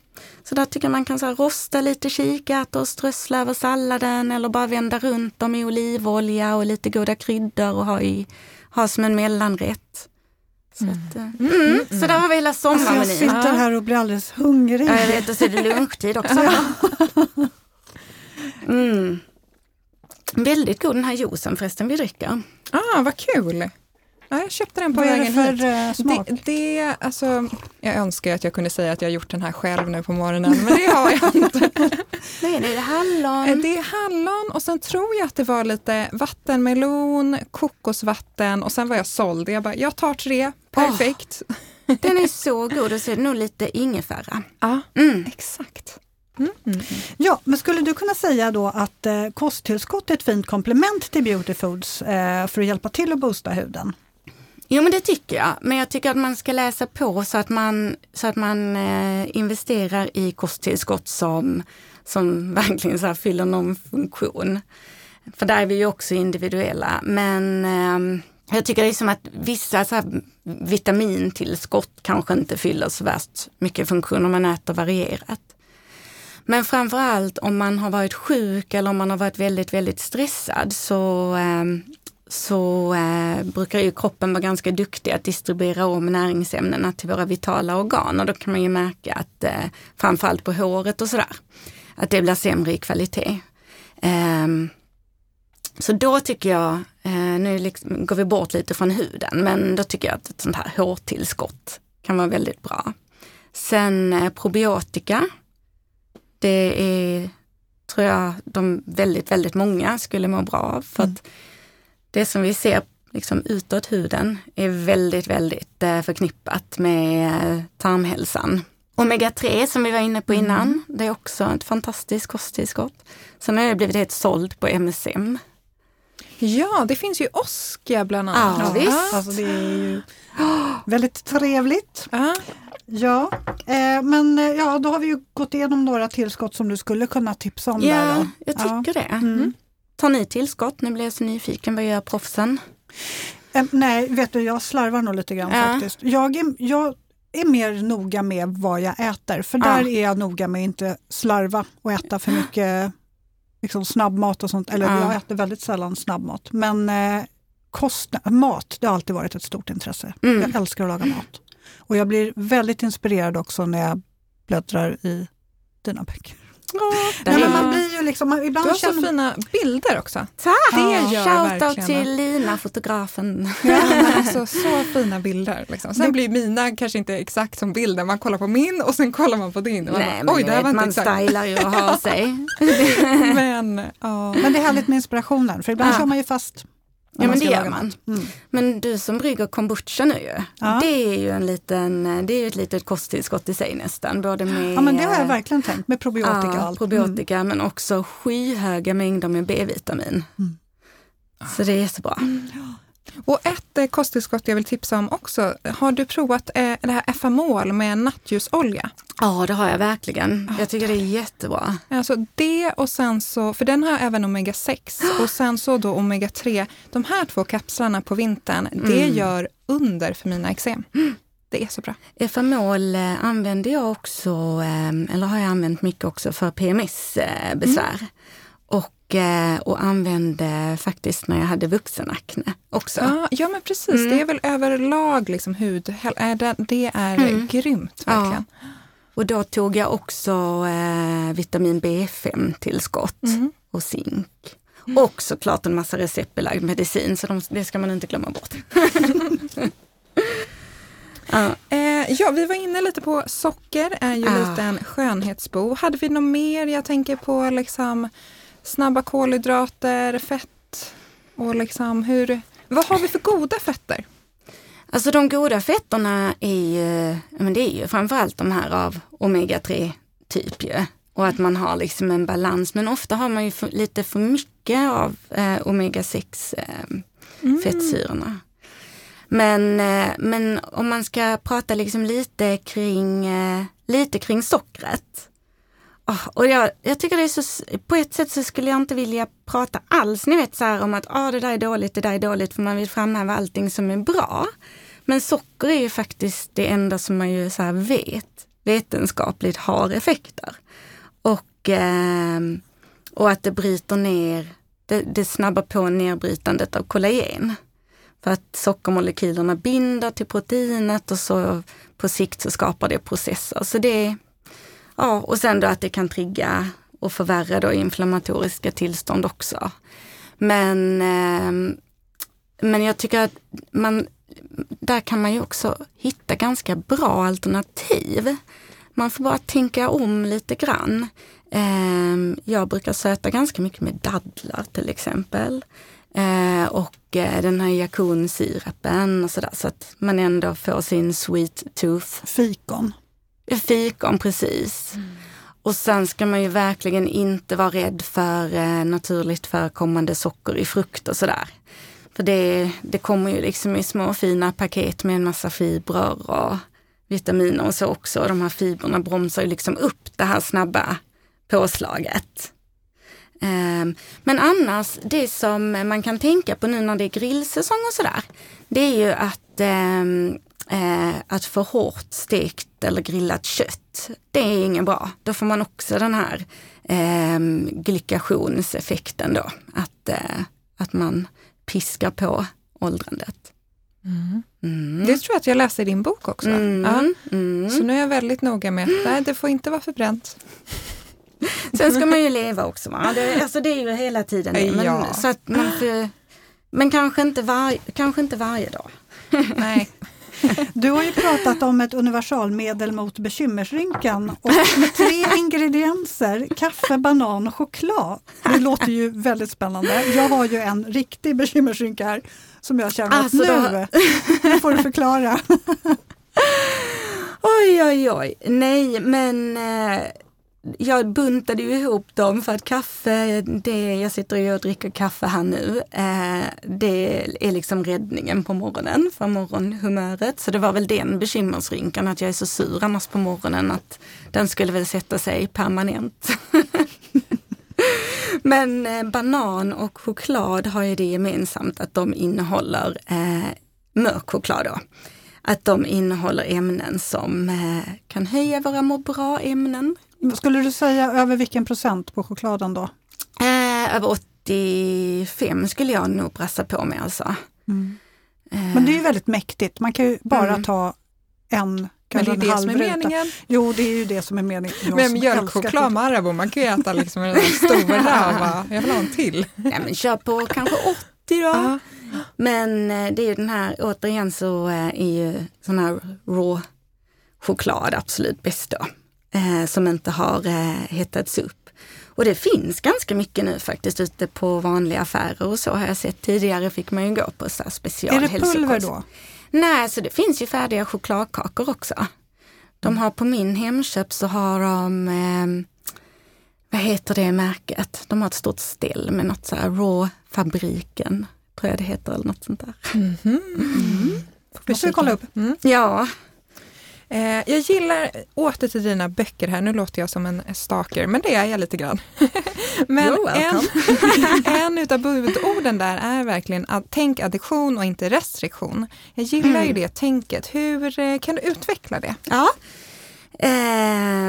Så där tycker jag man kan så här, rosta lite kikärtor och strössla över salladen eller bara vända runt dem i olivolja och lite goda kryddor och ha, i, ha som en mellanrätt. Så, att, eh, mm. så där har vi hela Alltså jag sommarmenyn. sitter här och blir alldeles hungrig. Ja, jag vet, och så är det lunchtid också. *laughs* Mm. Väldigt god den här juicen förresten vi dricker. Ah, vad kul! Ja, jag köpte den på Vad vägen för hit. eh, smak? Det, det, alltså, jag önskar att jag kunde säga att jag har gjort den här själv nu på morgonen, men det har jag inte. *laughs* Är det? Är hallon? Eh, Det är hallon och sen tror jag att det var lite vattenmelon, kokosvatten och sen var jag såld. Jag bara, jag tar tre, perfekt. *laughs* Den är så god och så är det nog lite ingefära. Ja, Mm. exakt. Mm, mm, mm. Ja, men skulle du kunna säga då att eh, kosttillskott är ett fint komplement till beauty foods eh, för att hjälpa till att boosta huden? Jo men det tycker jag. Men jag tycker att man ska läsa på så att man, så att man eh, investerar i kosttillskott som, som *laughs* verkligen så här fyller någon funktion. För där är vi ju också individuella. Men eh, jag tycker liksom att vissa så här vitamintillskott kanske inte fyller så värst mycket funktion om man äter varierat. Men framförallt om man har varit sjuk eller om man har varit väldigt, väldigt stressad så, ehm, så eh, brukar ju kroppen vara ganska duktig att distribuera om näringsämnena till våra vitala organ och då kan man ju märka att eh, framförallt på håret och sådär, att det blir sämre i kvalitet. Ehm, så då tycker jag, eh, nu liksom går vi bort lite från huden, men då tycker jag att ett sånt här hårtillskott kan vara väldigt bra. Sen eh, probiotika, det är, tror jag, de väldigt, väldigt många skulle må bra av. För att det som vi ser liksom utåt huden är väldigt, väldigt eh, förknippat med eh, tarmhälsan. Omega-3 som vi var inne på innan, det är också ett fantastiskt kosttillskott. Sen har jag blivit helt såld på MSM. Ja, det finns ju Oscar bland annat. Ja, visst. Alltså det är ju *gasps* väldigt trevligt. Ja. Ja, eh, men eh, ja, då har vi ju gått igenom några tillskott som du skulle kunna tipsa om. Ja, då. jag Ja. tycker det. Mm. Tar ni tillskott? Nu blir jag så nyfiken. Vad gör proffsen? Eh, nej, vet du, jag slarvar nog lite grann Ja. faktiskt. Jag är, jag är mer noga med vad jag äter, för Ja. där är jag noga med att inte slarva och äta för mycket liksom, snabbmat och sånt. Eller Ja. jag äter väldigt sällan snabbmat. Men eh, kost, mat, det har alltid varit ett stort intresse. Mm. Jag älskar att laga mat. Och jag blir väldigt inspirerad också när jag bläddrar i dina böcker. Är- men man blir ju liksom, man- Du ibland har så känner fina bilder också. Tack! Det gör Shoutout verkligen. till Lina, fotografen. Ja, alltså, så fina bilder. Liksom. Sen blir mina kanske inte exakt som bilden. Man kollar på min och sen kollar man på din. Och man Nej, bara, Oj, det här vet, var inte man exakt. stylar ju och har sig. *laughs* Men, ja. Men det är härligt med inspirationen, för ibland Ja. kör man ju fast. Ja men det gör man. Mm. Men du som brygger kombucha nu ju, Ja. det är ju en liten, det är ett litet kosttillskott i sig nästan. Både med Ja men det har jag verkligen tänkt med probiotika och ja, allt. probiotika men också skyhöga mängder med B-vitamin. Mm. Så det är jättebra. Och ett eh, kosttillskott jag vill tipsa om också. Har du provat eh, det här Efamol med nattljusolja? Ja det har jag verkligen. Jag tycker det är jättebra. Alltså det och sen så, för den har även omega 6 *gasps* och sen så då omega 3. De här två kapslarna på vintern, det Mm. gör under för mina eksem. Det är så bra. Efamol eh, använder jag också, eller har jag använt mycket också för PMS-besvär. Eh, och använde faktiskt när jag hade vuxenakne också. Ja, ja men precis, Mm. det är väl överlag liksom hud, det, är Mm. grymt verkligen. Och då tog jag också eh, vitamin B5-tillskott Mm. och zink. Och såklart en massa receptbelagd medicin, så de, det ska man inte glömma bort. *laughs* ja. Eh, ja, vi var inne lite på socker, är ju Ah. lite en skönhetsbo. Hade vi något mer? Jag tänker på liksom snabba kolhydrater, fett och liksom hur... Vad har vi för goda fetter? Alltså de goda fetterna är ju, men det är ju framförallt de här av omega-3 typ ju. Och att man har liksom en balans, men ofta har man ju för, lite för mycket av eh, omega-6 eh, fettsyrorna. Men, eh, men om man ska prata liksom lite kring, eh, lite kring sockret. Och jag, jag tycker det är så, på ett sätt så skulle jag inte vilja prata alls, ni vet så här om att ah, det där är dåligt, det där är dåligt, för man vill framhäva allting som är bra. Men socker är ju faktiskt det enda som man ju så vet vetenskapligt har effekter. Och, eh, och att det bryter ner, det, det snabbar på nedbrytandet av kollagen. För att sockermolekylerna binder till proteinet och så på sikt så skapar det processer. Så det, ja, och sen då att det kan trigga och förvärra då inflammatoriska tillstånd också. Men, eh, men jag tycker att man, där kan man ju också hitta ganska bra alternativ. Man får bara tänka om lite grann. Eh, jag brukar söta ganska mycket med dadlar till exempel. Eh, och eh, den här jakonsirapen och sådär så att man ändå får sin sweet tooth. Fikon. Fikon, precis. Mm. Och sen ska man ju verkligen inte vara rädd för eh, naturligt förekommande socker i frukt och sådär. För det, det kommer ju liksom i små fina paket med en massa fibrer och vitaminer och så också. De här fibrerna bromsar ju liksom upp det här snabba påslaget. Ehm, men annars, det som man kan tänka på nu när det är grillsäsong och sådär, det är ju att, ehm, eh, att få hårt stekt eller grillat kött, det är inget bra. Då får man också den här eh, glykationseffekten då, att, eh, att man piskar på åldrandet. Mm. Mm. Det tror jag att jag läste i din bok också. Mm. Ja. Mm. Så nu är jag väldigt noga med att nej, det får inte vara förbränt. *laughs* Sen ska man ju leva också. Va? Det, alltså det är ju hela tiden det. Men, ja. så att man får, men kanske inte, var, kanske inte varje dag. Nej. *laughs* Du har ju pratat om ett universalmedel mot bekymmersrynkan och med tre ingredienser, kaffe, banan och choklad. Det låter ju väldigt spännande. Jag har ju en riktig bekymmersrynka här som jag känner alltså, att nu, nu får du förklara. *laughs* Oj, oj, oj. Nej, men eh, jag buntade ju ihop dem för att kaffe, det, jag sitter ju och dricker kaffe här nu, eh, det är liksom räddningen på morgonen för morgonhumöret. Så det var väl den bekymmersrynkan att jag är så sur annars på morgonen att den skulle väl sätta sig permanent. *laughs* Men eh, banan och choklad har ju det gemensamt att de innehåller eh, mörk choklad då. Att de innehåller ämnen som eh, kan höja våra må bra-ämnen, skulle du säga över vilken procent på chokladen då? Eh, över 85 skulle jag nog brassa på med alltså. Mm. Eh. Men det är ju väldigt mäktigt, man kan ju bara mm. ta en men det är det som är meningen. Jo, det är ju det som är meningen. med mjölkchoklad Marabou, man kan ju äta liksom *laughs* där stora och bara, jag vill ha en till. Ja, men kör på kanske 80 då. Aha. Men eh, det är ju den här, återigen så eh, är ju sån här raw choklad absolut bäst då eh, som inte har eh, hettats upp. Och det finns ganska mycket nu faktiskt ute på vanliga affärer och så har jag sett. Tidigare fick man ju gå på så special Är det pulver då? Nej, så det finns ju färdiga chokladkakor också. De har på min Hemköp så har de, eh, vad heter det märket? De har ett stort ställ med något så här Raw-fabriken, tror jag det heter eller något sånt där. Mm -hmm. mm. Måste vi kolla upp? Mm. Ja, Eh, jag gillar, åter till dina böcker här, nu låter jag som en stalker, men det är jag lite grann. *laughs* men en, *laughs* en utav budorden där är verkligen att tänk addiktion och inte restriktion. Jag gillar mm. ju det tänket. Hur eh, kan du utveckla det? Ja,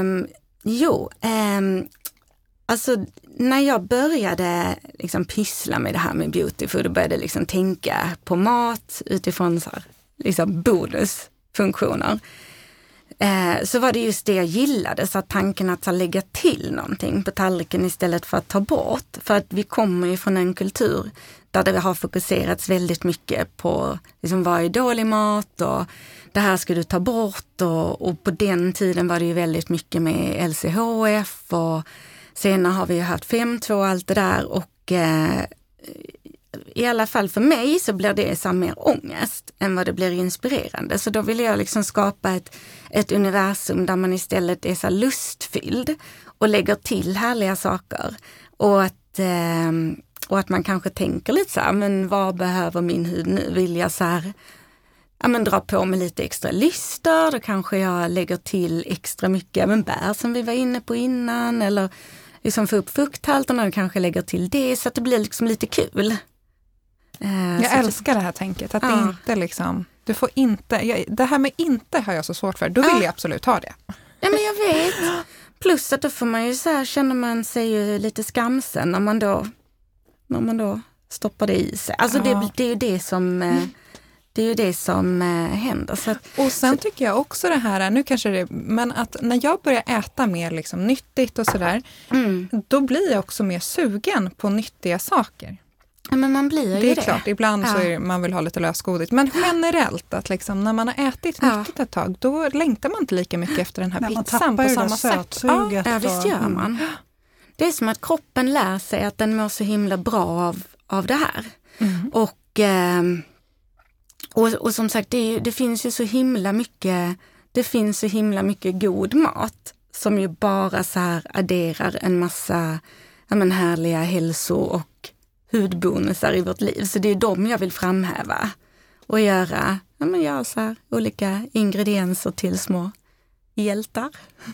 um, jo, um, alltså när jag började liksom pyssla med det här med beautyfood och började liksom tänka på mat utifrån så här, liksom bonusfunktioner eh, så var det just det jag gillade, så att tanken att så, lägga till någonting på tallriken istället för att ta bort. För att vi kommer ju från en kultur där det har fokuserats väldigt mycket på liksom, vad är dålig mat och det här ska du ta bort och, och på den tiden var det ju väldigt mycket med LCHF och senare har vi ju haft 5.2 och allt det där och eh, i alla fall för mig så blir det så mer ångest än vad det blir inspirerande. Så då vill jag liksom skapa ett, ett universum där man istället är så lustfylld och lägger till härliga saker. Och att, eh, och att man kanske tänker lite så här, men vad behöver min hud nu? Vill jag så här ja, men dra på med lite extra lyster, då kanske jag lägger till extra mycket men bär som vi var inne på innan eller liksom få upp fukthalterna och kanske lägger till det så att det blir liksom lite kul. Eh, jag älskar det här tänket, att det inte liksom, du får inte, jag, det här med inte har jag så svårt för, då vill ja. jag absolut ha det. Ja men jag vet. Plus att då får man ju så här, känner man sig ju lite skamsen när man då, när man då stoppar det i sig. Alltså det, det är ju det som eh, det är ju det som eh, händer. Så att, och sen så, tycker jag också det här, nu kanske det, men att när jag börjar äta mer liksom nyttigt och sådär, mm. då blir jag också mer sugen på nyttiga saker. Ja, men man blir ju det. är det. klart, ibland ja. så är man vill ha lite lösgodis. Men generellt, att liksom, när man har ätit ja. nyttigt ett tag, då längtar man inte lika mycket efter den här Nej, pizzan på samma sätt. Ja, ja, visst gör man. Det är som att kroppen lär sig att den mår så himla bra av, av det här. Mm. Och, eh, och, och, som sagt, det, det, finns ju så himla mycket, det finns så himla mycket god mat som ju bara så här adderar en massa ja, men härliga hälso och hudbonusar i vårt liv. Så det är de jag vill framhäva och göra, ja, men göra så här, olika ingredienser till små hjältar.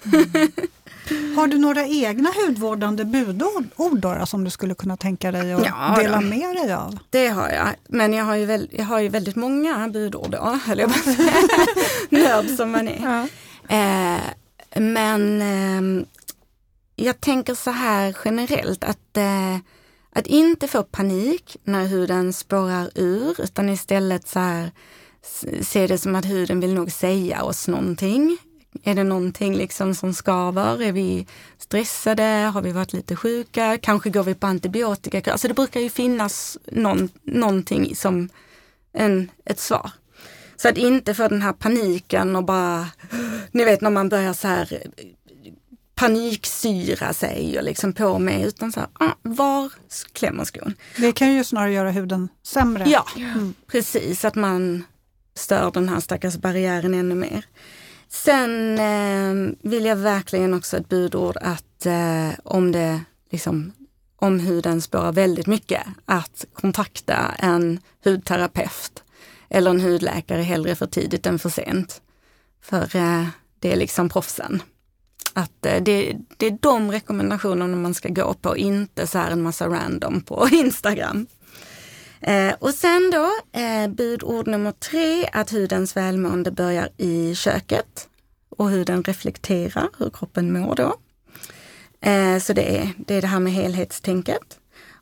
Mm. Har du några egna hudvårdande budord då, som du skulle kunna tänka dig att ja, dela då. med dig av? Det har jag, men jag har ju, väl, jag har ju väldigt många budord då, höll jag på *laughs* Nörd som man är. Ja. Eh, men eh, jag tänker så här generellt att eh, att inte få panik när huden spårar ur utan istället så här, se det som att huden vill nog säga oss någonting. Är det någonting liksom som skaver? Är vi stressade? Har vi varit lite sjuka? Kanske går vi på antibiotika? Alltså det brukar ju finnas någon, någonting som en, ett svar. Så att inte få den här paniken och bara, ni vet när man börjar så här paniksyra sig och liksom på mig utan så här, ah, var klämmer skon? Det kan ju snarare göra huden sämre. Ja, mm. precis, att man stör den här stackars barriären ännu mer. Sen eh, vill jag verkligen också ett budord att eh, om det liksom om huden spårar väldigt mycket, att kontakta en hudterapeut eller en hudläkare hellre för tidigt än för sent. För eh, det är liksom proffsen. Att eh, det, det är de rekommendationerna man ska gå på, inte så här en massa random på *laughs* Instagram. Eh, och sen då, eh, budord nummer tre, att hudens välmående börjar i köket och huden reflekterar hur kroppen mår då. Eh, så det är, det är det här med helhetstänket.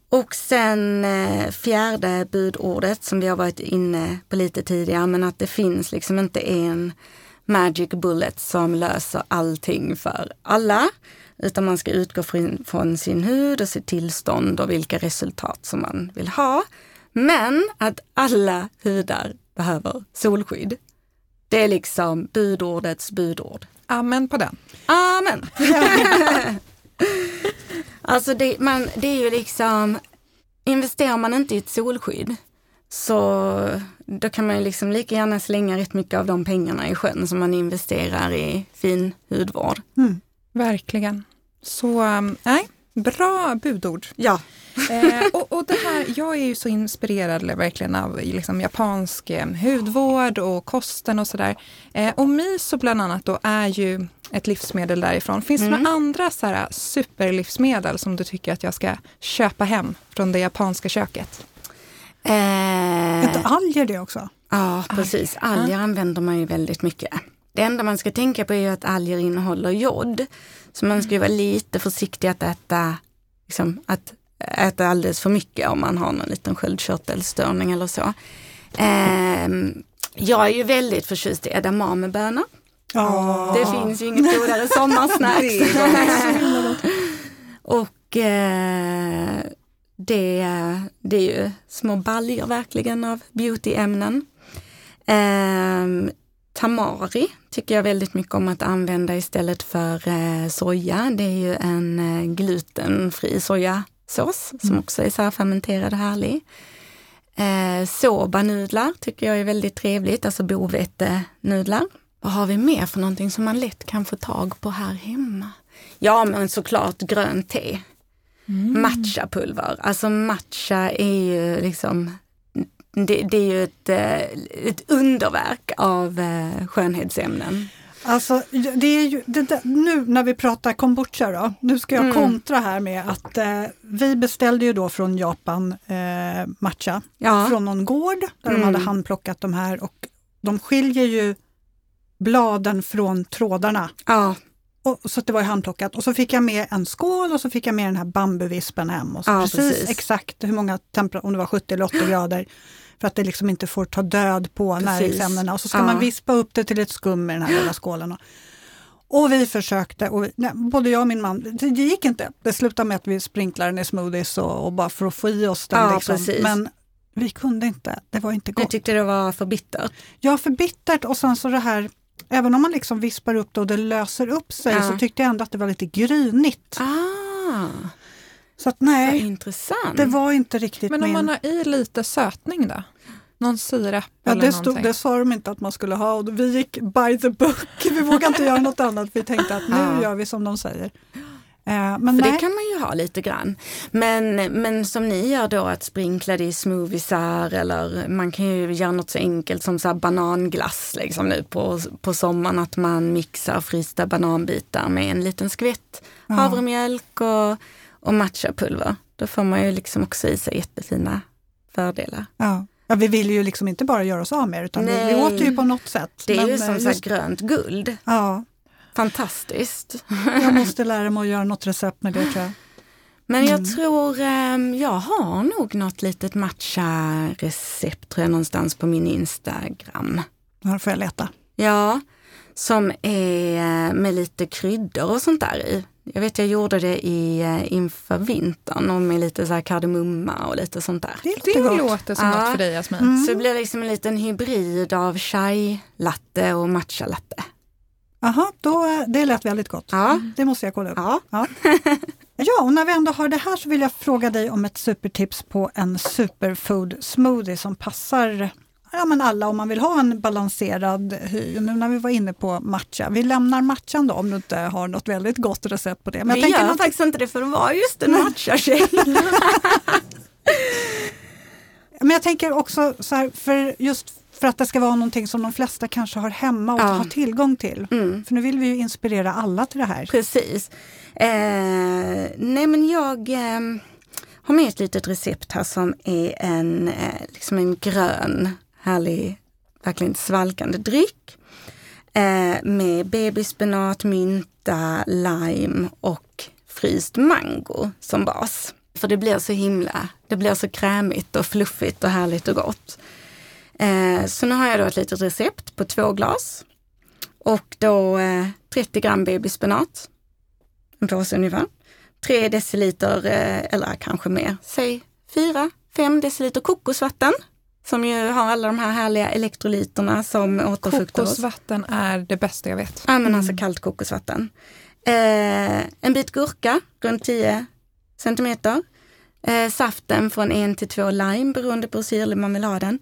Och sen eh, fjärde budordet som vi har varit inne på lite tidigare, men att det finns liksom inte en magic bullet som löser allting för alla. Utan man ska utgå från sin hud och sitt tillstånd och vilka resultat som man vill ha. Men att alla hudar behöver solskydd. Det är liksom budordets budord. Amen på den. Amen. *laughs* alltså det, man, det är ju liksom, investerar man inte i ett solskydd så då kan man ju liksom lika gärna slänga rätt mycket av de pengarna i sjön som man investerar i fin hudvård. Mm, verkligen. Så um, nej, bra budord. Ja. *laughs* eh, och, och, det här, jag är ju så inspirerad verkligen av liksom, japansk eh, hudvård och kosten och sådär. Eh, och miso bland annat då är ju ett livsmedel därifrån. Finns det mm. några andra så här, superlivsmedel som du tycker att jag ska köpa hem från det japanska köket? Eh, inte alger det också? Ja, precis. Alger använder man ju väldigt mycket. Det enda man ska tänka på är att alger innehåller jod. Så man ska vara lite försiktig att äta, liksom, att äta alldeles för mycket om man har någon liten sköldkörtelstörning eller så. Eh, jag är ju väldigt förtjust i edamamebönor. Oh. Det finns ju inget godare sommarsnacks. *laughs* och eh, det, det är ju små baljor verkligen av beautyämnen. Eh, tamari tycker jag väldigt mycket om att använda istället för eh, soja. Det är ju en eh, glutenfri sojasås mm. som också är så här fermenterad och härlig. Eh, sobanudlar tycker jag är väldigt trevligt, alltså bovetenudlar. Vad har vi mer för någonting som man lätt kan få tag på här hemma? Ja, men såklart grönt te Mm. Matchapulver, alltså matcha är ju liksom det, det är ju ett, eh, ett underverk av eh, skönhetsämnen. Alltså, det är ju, det där, nu när vi pratar kombucha då, nu ska jag Mm. kontra här med att eh, vi beställde ju då från Japan eh, matcha Ja, från någon gård där Mm. de hade handplockat de här och de skiljer ju bladen från trådarna. ja, Och, så det var ju handplockat och så fick jag med en skål och så fick jag med den här bambuvispen hem. Och så Ja, precis, precis. exakt hur många temperatur, om det var 70 eller 80 grader. För att det liksom inte får ta död på Precis. näringsämnena. Och så ska Ja. man vispa upp det till ett skum med den här lilla skålen. Och, vi försökte, och vi, nej, både jag och min man, det, det gick inte. Det slutade med att vi sprinklade den i smoothies och, och bara för att få i oss den. Ja, liksom. precis. Men vi kunde inte, det var inte gott. tyckte det var för bittert. Ja, för bittert och sen så det här, även om man liksom vispar upp det och det löser upp sig Ja. så tyckte jag ändå att det var lite grynigt. Ah, Så att nej, intressant. det var inte riktigt Men om min... man har i lite sötning då? Någon sirap Ja, eller det, stod, någonting? det sa de inte att man skulle ha och vi gick by the book. Vi vågade inte göra något annat. Vi tänkte att nu Ja. gör vi som de säger. Eh, men För nej, det kan man ju ha lite grann. Men, men som ni gör då att sprinkla det i smoothiesar eller man kan ju göra något så enkelt som så bananglass liksom nu på, på sommaren att man mixar frysta bananbitar med en liten skvätt Ja. havremjölk och, och matchapulver. Då får man ju liksom också i sig jättefina fördelar. ja. Ja, vi vill ju liksom inte bara göra oss av med det, utan vi, vi Nej. åt ju på något sätt. Det är Men, ju eh, som här just- grönt guld. Ja, Fantastiskt. jag måste lära mig att göra något recept med det tror jag. Men jag Mm. tror, ehm, jag har nog något litet matcha-recept tror jag någonstans på min Instagram. Här får jag leta. Ja, som är eh, med lite kryddor och sånt där i. Jag vet jag gjorde det i, eh, inför vintern och med lite så här kardemumma och lite sånt där. Det Det gott. låter som Ja. något för dig Jasmin. Mm. Så det blir liksom en liten hybrid av chai latte och matcha latte. Jaha, då, det lät väldigt gott. Ja, Det måste jag kolla upp. ja. *laughs* Ja, och när vi ändå har det här så vill jag fråga dig om ett supertips på en superfood smoothie som passar ja, men alla om man vill ha en balanserad hy. Nu när vi var inne på matcha. Vi lämnar matchan då om du inte har något väldigt gott recept på det. Men Vi jag gör något- faktiskt inte det för det var just en matcha-tjej. *laughs* *laughs* Men jag tänker också så här, för just för att det ska vara någonting som de flesta kanske har hemma och Ja. har tillgång till. Mm. För nu vill vi ju inspirera alla till det här. Precis. Eh, nej men jag eh, har med ett litet recept här som är en, eh, liksom en grön, härlig, verkligen svalkande dryck. Eh, med babyspenat, mynta, lime och fryst mango som bas. För det blir så himla, det blir så krämigt och fluffigt och härligt och gott. Eh, så nu har jag då ett litet recept på två glas. Och då eh, 30 gram babyspenat, en påse ungefär. 3 deciliter, eh, eller kanske mer, säg 4-5 deciliter kokosvatten. Som ju har alla de här härliga elektrolyterna som återfuktar oss. Kokosvatten är det bästa jag vet. Ja men alltså kallt kokosvatten. Eh, en bit gurka, runt 10 centimeter. Eh, saften från en till två lime beroende på hur syrlig marmeladen.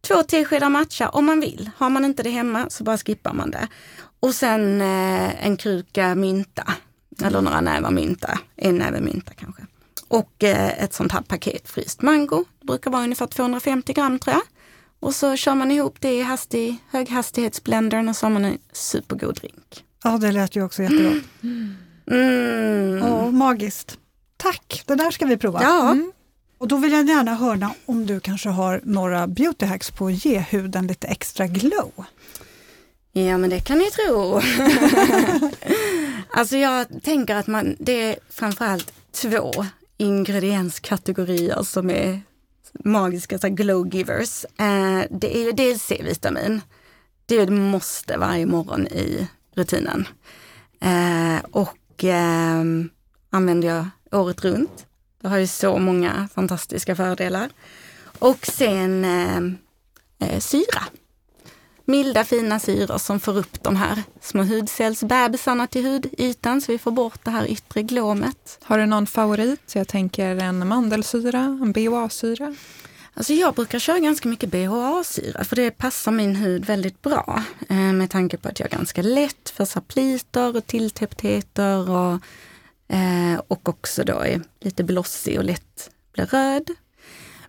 Två teskedar matcha om man vill. Har man inte det hemma så bara skippar man det. Och sen eh, en kruka mynta. Eller några nävar mynta. En näve mynta kanske. Och eh, ett sånt här paket fryst mango. Det brukar vara ungefär 250 gram tror jag. Och så kör man ihop det i hastig, höghastighetsblendern och så har man en supergod drink. Ja, det lät ju också jättegott. Mm. Ja, magiskt. Tack, det där ska vi prova. Ja, Mm. Och då vill jag gärna höra om du kanske har några beauty hacks på att ge huden lite extra glow. ja, men det kan ni tro. *laughs* alltså jag tänker att man, det är framförallt två ingredienskategorier som är magiska så här glow givers. Eh, det är ju dels C-vitamin. Det är ett måste varje morgon i rutinen. Eh, och eh, använder jag året runt. Det har ju så många fantastiska fördelar. Och sen eh, eh, syra. Milda fina syror som får upp de här små hudcellsbebisarna till hudytan så vi får bort det här yttre glåmet. Har du någon favorit? Jag tänker en mandelsyra, en BHA-syra. Alltså jag brukar köra ganska mycket BHA-syra för det passar min hud väldigt bra. Eh, med tanke på att jag är ganska lätt för sapliter och tilltäpptheter och, eh, och också då är lite blossig och lätt blir röd.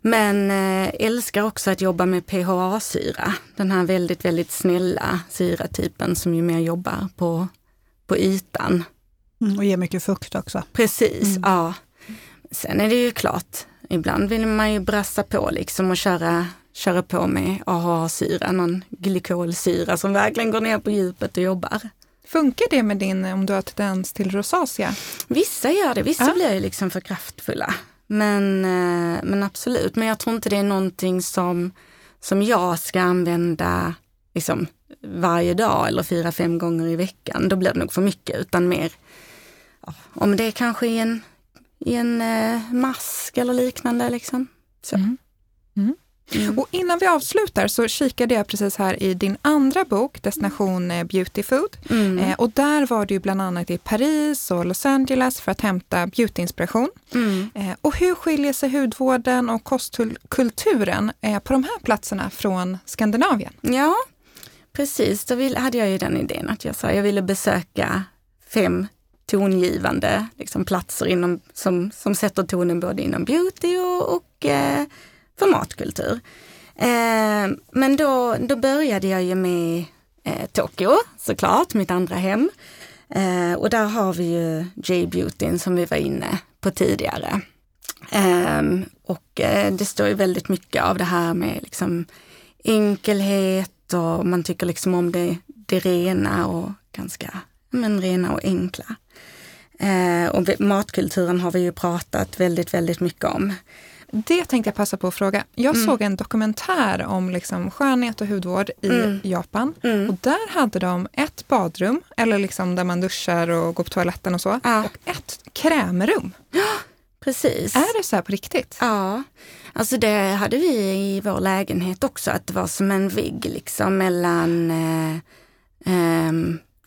Men eh, älskar också att jobba med PHA-syra, den här väldigt, väldigt snälla syratypen som ju mer jobbar på, på ytan. Mm, och ger mycket fukt också. Precis, mm. ja. Sen är det ju klart, ibland vill man ju brassa på liksom och köra, köra på med AHA-syra, någon glykolsyra som verkligen går ner på djupet och jobbar. Funkar det med din, om du har tendens till rosacea? Vissa gör det, vissa ja. blir ju liksom för kraftfulla. Men, eh, men absolut, men jag tror inte det är någonting som, som jag ska använda liksom, varje dag eller fyra, fem gånger i veckan. Då blir det nog för mycket, utan mer om det är kanske i en, i en eh, mask eller liknande. Liksom. Så. Mm. Mm. Mm. Och innan vi avslutar så kikade jag precis här i din andra bok, Destination eh, Beauty Food. Mm. Eh, och där var du bland annat i Paris och Los Angeles för att hämta beautyinspiration. Mm. Eh, och hur skiljer sig hudvården och kostkulturen eh, på de här platserna från Skandinavien? Ja, precis. Då vill, hade jag ju den idén att jag sa jag ville besöka fem tongivande liksom, platser inom, som, som sätter tonen både inom beauty och, och eh, för matkultur. Eh, men då, då började jag ju med eh, Tokyo såklart, mitt andra hem. Eh, och där har vi ju J-beautyn som vi var inne på tidigare. Eh, och eh, det står ju väldigt mycket av det här med liksom enkelhet och man tycker liksom om det, det rena och ganska men rena och enkla. Eh, och matkulturen har vi ju pratat väldigt, väldigt mycket om. Det tänkte jag passa på att fråga. Jag mm. såg en dokumentär om liksom skönhet och hudvård i mm. Japan. Mm. Och där hade de ett badrum, eller liksom där man duschar och går på toaletten och så, ja. och ett krämrum. Ja, precis. Är det så här på riktigt? Ja, alltså det hade vi i vår lägenhet också, att det var som en vägg liksom mellan eh, eh,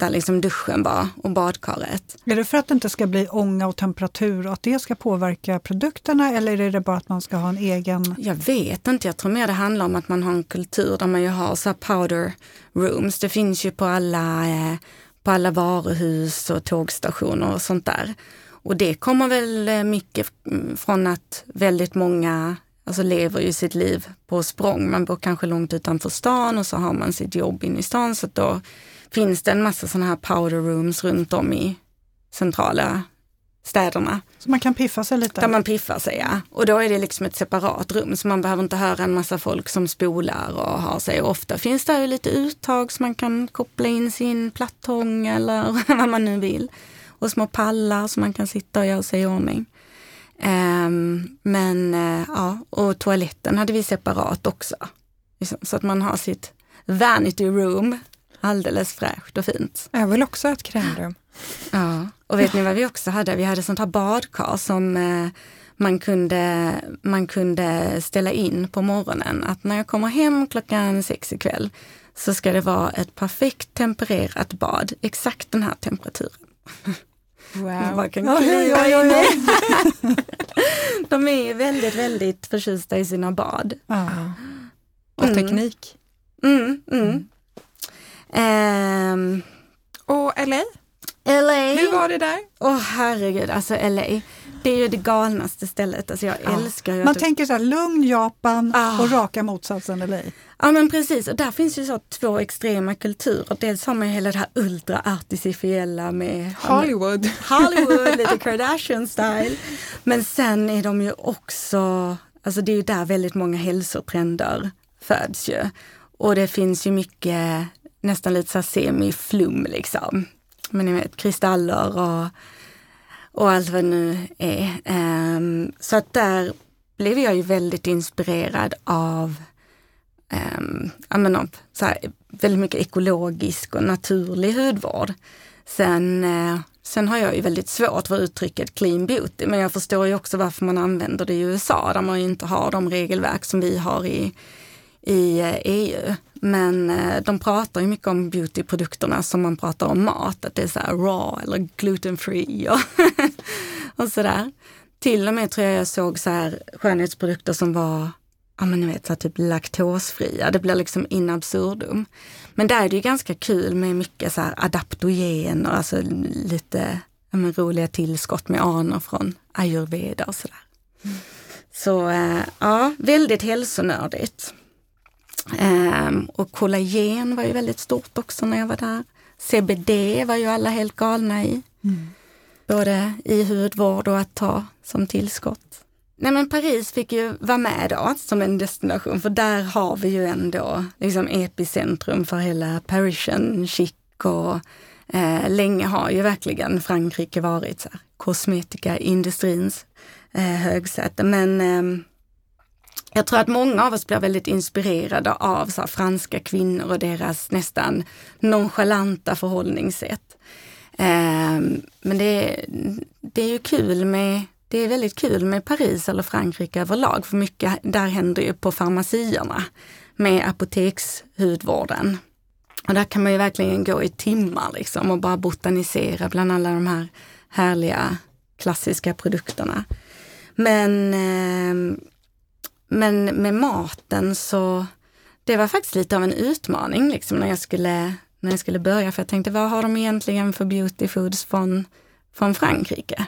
där liksom duschen var och badkaret. Är det för att det inte ska bli ånga och temperatur och att det ska påverka produkterna eller är det bara att man ska ha en egen? Jag vet inte, jag tror mer det handlar om att man har en kultur där man ju har så powder rooms. Det finns ju på alla, eh, på alla varuhus och tågstationer och sånt där. Och det kommer väl eh, mycket från att väldigt många alltså lever ju sitt liv på språng. Man bor kanske långt utanför stan och så har man sitt jobb inne i stan så då finns det en massa sådana här powder rooms runt om i centrala städerna. Så man kan piffa sig lite? Där man piffar sig, ja. Och då är det liksom ett separat rum så man behöver inte höra en massa folk som spolar och har sig. Och ofta finns det ju lite uttag så man kan koppla in sin plattång eller *laughs* vad man nu vill. Och små pallar så man kan sitta och göra sig i ordning. Um, men uh, ja, och toaletten hade vi separat också. Liksom, så att man har sitt vanity room alldeles fräscht och fint. Jag vill också ha ett krämrum. Ja, och vet ni vad vi också hade? Vi hade sånt här badkar som eh, man kunde, man kunde ställa in på morgonen. Att när jag kommer hem klockan sex ikväll så ska det vara ett perfekt tempererat bad, exakt den här temperaturen. Wow. Man kan oj, oj, oj, De är väldigt, väldigt förtjusta i sina bad. Ja. Och mm. teknik. Mm, mm. Um, och LA? LA. Hur var det där? Åh oh, herregud, alltså LA. Det är ju det galnaste stället. Alltså jag ja. älskar ju Man tänker så här, lugn Japan ah. och raka motsatsen LA. Ja men precis, och där finns ju så två extrema kulturer. Dels har man ju hela det här ultra-artificiella med Hollywood. Hollywood, lite *laughs* Kardashian-style. Men sen är de ju också, alltså det är ju där väldigt många hälsotrender föds ju. Och det finns ju mycket nästan lite så semi-flum liksom. Men ni vet kristaller och, och allt vad det nu är. Um, så att där blev jag ju väldigt inspirerad av ehm, um, menar, så här, väldigt mycket ekologisk och naturlig hudvård. Sen, uh, sen har jag ju väldigt svårt för uttrycket clean beauty, men jag förstår ju också varför man använder det i USA där man inte har de regelverk som vi har i, i eh, EU. Men eh, de pratar ju mycket om beautyprodukterna som man pratar om mat, att det är så raw eller gluten free och, *laughs* och sådär. Till och med tror jag jag såg så här skönhetsprodukter som var ja men ni vet så typ laktosfria. Det blir liksom in absurdum. Men där är det ju ganska kul med mycket så här adaptogener, alltså lite ja, men, roliga tillskott med anor från ayurveda och sådär. Mm. Så eh, ja, väldigt hälsonördigt. Um, och kollagen var ju väldigt stort också när jag var där. CBD var ju alla helt galna i. Mm. Både i hudvård och att ta som tillskott. Nej men Paris fick ju vara med då som en destination för där har vi ju ändå liksom epicentrum för hela Parisian chic och eh, länge har ju verkligen Frankrike varit så här, kosmetikaindustrins eh, högsäte. Men eh, jag tror att många av oss blir väldigt inspirerade av så här, franska kvinnor och deras nästan nonchalanta förhållningssätt. Eh, men det, det är ju kul med det är väldigt kul med Paris eller Frankrike överlag, för mycket där händer ju på farmacierna med apotekshudvården. Och där kan man ju verkligen gå i timmar liksom och bara botanisera bland alla de här härliga klassiska produkterna. Men, eh, men med maten så, det var faktiskt lite av en utmaning liksom när jag skulle, när jag skulle börja. För jag tänkte, vad har de egentligen för beauty foods från, från Frankrike?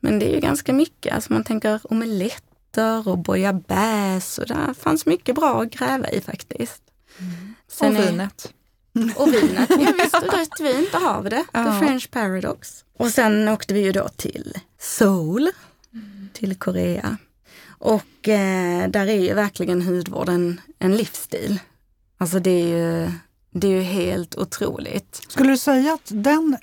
Men det är ju ganska mycket, alltså man tänker omeletter och bouillabaisse och där fanns mycket bra att gräva i faktiskt. Mm. Sen och vinet. Är, och vinet, ja *laughs* visst, rött vin, där har vi det. Ja. The French Paradox. Och sen åkte vi ju då till Seoul, mm. till Korea. Och eh, där är ju verkligen hudvården en livsstil. Alltså det är ju, det är ju helt otroligt. Skulle du säga att den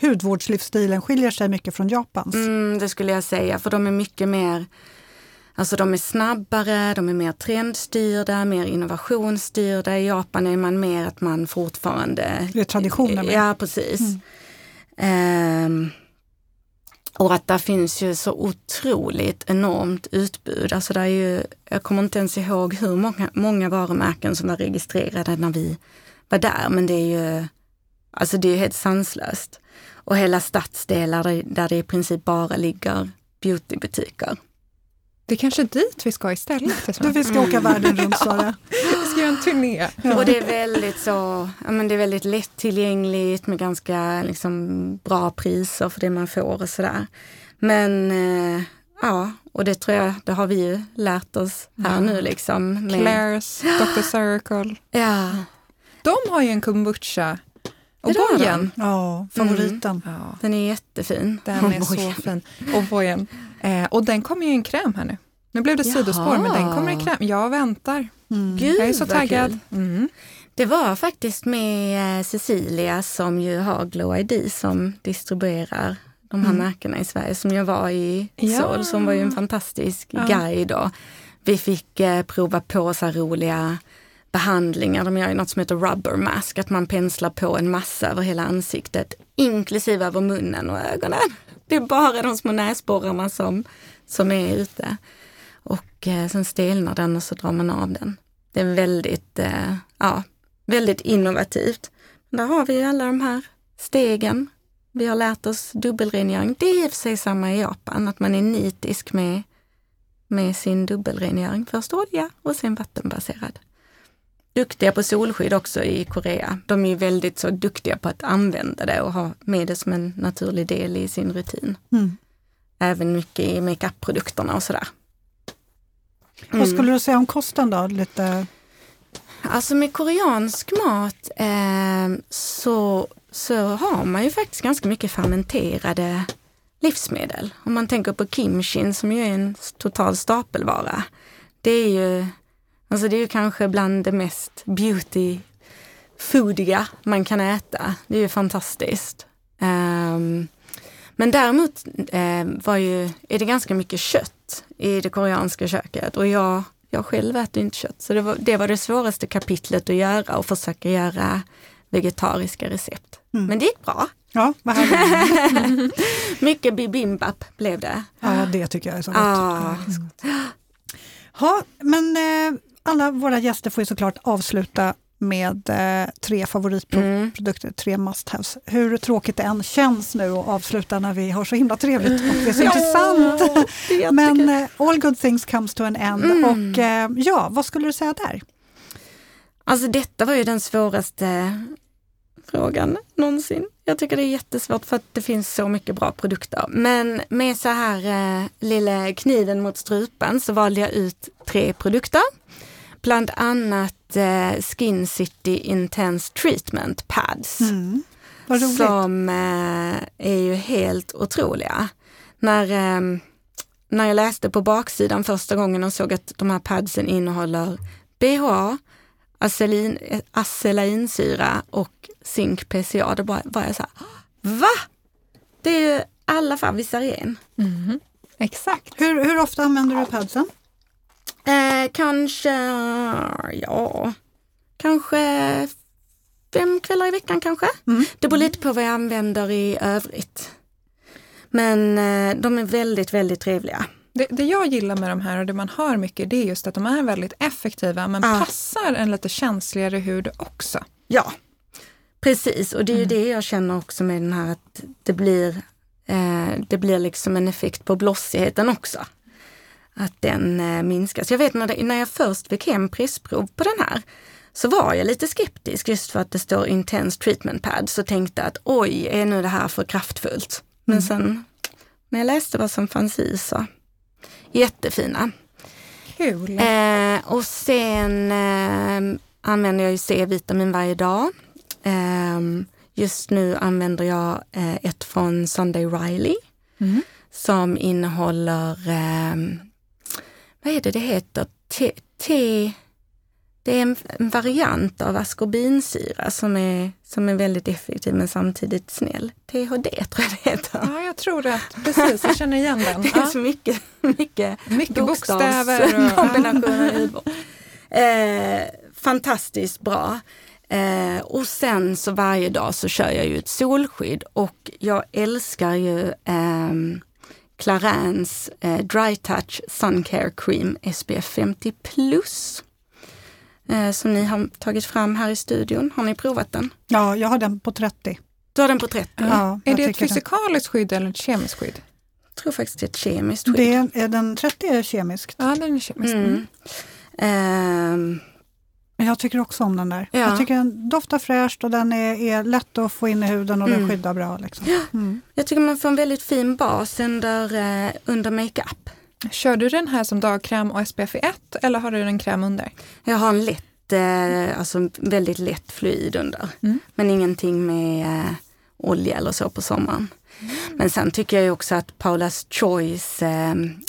hudvårdslivsstilen skiljer sig mycket från Japans? Mm, det skulle jag säga, för de är mycket mer Alltså de är snabbare, de är mer trendstyrda, mer innovationsstyrda. I Japan är man mer att man fortfarande... Det är traditioner med. Ja, precis. Mm. Um, och att där finns ju så otroligt enormt utbud. Alltså det är ju, jag kommer inte ens ihåg hur många, många varumärken som var registrerade när vi var där, men det är ju, alltså det är helt sanslöst och hela stadsdelar där det i princip bara ligger beautybutiker. Det är kanske dit vi ska istället. Du, vi ska åka världen runt Sara. *laughs* vi ska göra en turné. Ja. Och det är väldigt så, ja, men det är väldigt lättillgängligt med ganska liksom, bra priser för det man får och sådär. Men eh, ja, och det tror jag, det har vi ju lärt oss här ja. nu liksom. Med... Claire's, Dr. *gasps* Circle. Ja. De har ju en kombucha och bojen. Ja, favoriten. Mm. Ja. Den är jättefin. Den är *laughs* så fin. Och bojen. Eh, och den kommer ju i en kräm här nu. Nu blev det Jaha. sidospår, men den kommer i kräm. Jag väntar. Mm. Gud, jag är så taggad. Mm. Det var faktiskt med eh, Cecilia som ju har Glow ID som distribuerar de här mm. märkena i Sverige som jag var i ja. Sol, som var ju en fantastisk ja. guide. Och vi fick eh, prova på så här roliga behandlingar. De gör ju något som heter rubber mask, att man penslar på en massa över hela ansiktet, inklusive över munnen och ögonen. Det är bara de små näsborrarna som, som är ute. Och eh, sen stelnar den och så drar man av den. Det är väldigt, eh, ja, väldigt innovativt. Där har vi alla de här stegen. Vi har lärt oss dubbelrengöring. Det är i och för sig samma i Japan, att man är nitisk med, med sin dubbelrengöring. Först olja och sen vattenbaserad duktiga på solskydd också i Korea. De är väldigt så duktiga på att använda det och ha med det som en naturlig del i sin rutin. Mm. Även mycket i makeup-produkterna och sådär. Mm. Vad skulle du säga om kosten då? Lite... Alltså med koreansk mat eh, så, så har man ju faktiskt ganska mycket fermenterade livsmedel. Om man tänker på kimchin som ju är en total stapelvara. Det är ju Alltså det är ju kanske bland det mest beauty foodiga man kan äta. Det är ju fantastiskt. Um, men däremot eh, var ju, är det ganska mycket kött i det koreanska köket och jag, jag själv äter inte kött. Så det var, det var det svåraste kapitlet att göra och försöka göra vegetariska recept. Mm. Men det gick bra. Ja, vad *laughs* Mycket bibimbap blev det. Ja, det tycker jag är så gott. Ah. Ja, men eh, alla våra gäster får ju såklart avsluta med eh, tre favoritprodukter, mm. tre must-haves. Hur tråkigt det än känns nu att avsluta när vi har så himla trevligt och det är så intressant. Men eh, all good things comes to an end. Mm. Och eh, ja, vad skulle du säga där? Alltså detta var ju den svåraste frågan någonsin. Jag tycker det är jättesvårt för att det finns så mycket bra produkter. Men med så här eh, lilla kniven mot strupen så valde jag ut tre produkter. Bland annat eh, Skin City Intense Treatment Pads. Mm. Vad roligt. Som eh, är ju helt otroliga. När, eh, när jag läste på baksidan första gången och såg att de här padsen innehåller BHA, acelain, acelainsyra och zink PCA, då bara, var jag så här, va? Det är ju alla Favvisaren. Mhm. Exakt. Hur, hur ofta använder du padsen? Eh, kanske, ja, kanske fem kvällar i veckan kanske. Mm. Det beror lite på vad jag använder i övrigt. Men eh, de är väldigt, väldigt trevliga. Det, det jag gillar med de här och det man hör mycket det är just att de är väldigt effektiva men Ja. passar en lite känsligare hud också. Ja, precis. Och det är ju det jag känner också med den här att det blir, eh, det blir liksom en effekt på blossigheten också. Att den eh, minskas. Jag vet när, det, när jag först fick hem pressprov på den här så var jag lite skeptisk just för att det står Intense Treatment Pad så tänkte att oj, är nu det här för kraftfullt? Men sen när jag läste vad som fanns i så jättefina. Kul. Eh, och sen eh, använder jag ju C-vitamin varje dag. Eh, just nu använder jag eh, ett från Sunday Riley Mm. som innehåller, eh, vad är det det heter? Te, te, det är en, en variant av askorbinsyra som är, som är väldigt effektiv men samtidigt snäll. THD tror jag det heter. Ja, jag tror det. Precis, jag känner igen den. *laughs* Det är så mycket, mycket Mycket bokstäver. Och, *laughs* kombinationer i. Eh, fantastiskt bra. Eh, och sen så varje dag så kör jag ju ett solskydd och jag älskar ju ehm, Clarins eh, Dry Touch Sun Care Cream SPF 50 plus. Eh, som ni har tagit fram här i studion. Har ni provat den? Ja, jag har den på 30. Du har den på 30? Ja, är det ett fysikaliskt skydd eller ett kemiskt skydd? Jag tror faktiskt det är ett kemiskt skydd. Det är, är den 30 är kemiskt. Ja, den är kemiskt. Mm. Ehm, Men jag tycker också om den där. Ja. Jag tycker den doftar fräscht och den är, är lätt att få in i huden och den Mm. skyddar bra. Liksom. Mm. Jag tycker man får en väldigt fin bas under, eh, under makeup. Kör du den här som dagkräm och SPF 1 eller har du en kräm under? Jag har en lätt, eh, alltså väldigt lätt fluid under. Mm. Men ingenting med eh, olja eller så på sommaren. Men sen tycker jag också att Paula's Choice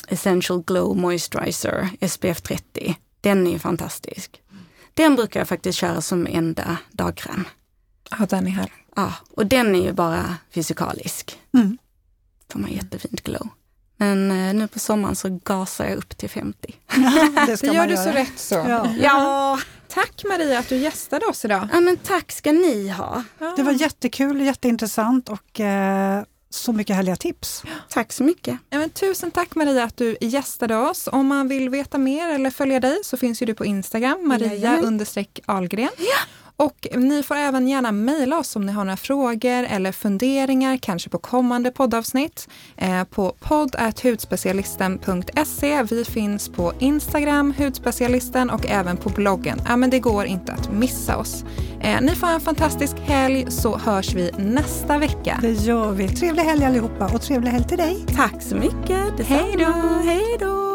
Essential Glow Moisturizer SPF 30, den är ju fantastisk. Den brukar jag faktiskt köra som enda dagkräm. Ja, den är här. Ja, och den är ju bara fysikalisk. Mm. Får man jättefint glow. Men eh, nu på sommaren så gasar jag upp till 50. det *laughs* ska Det gör du göra. så rätt så. Ja. Ja, Tack Maria att du gästade oss idag. ja men tack ska ni ha. Ja. Det var jättekul, jätteintressant och eh, så mycket härliga tips. Tack så mycket. Ja, men tusen tack Maria att du gästade oss. Om man vill veta mer eller följa dig så finns ju du på Instagram, Maria Jajamän. understreck Ahlgren. Och ni får även gärna mejla oss om ni har några frågor eller funderingar, kanske på kommande poddavsnitt, eh, på podd.hudspecialisten.se. Vi finns på Instagram, Hudspecialisten och även på bloggen. Ja, men det går inte att missa oss. Eh, ni får ha en fantastisk helg så hörs vi nästa vecka. Det gör vi. Trevlig helg allihopa och trevlig helg till dig. Tack så mycket. Detsamma. Hej då. Hej då.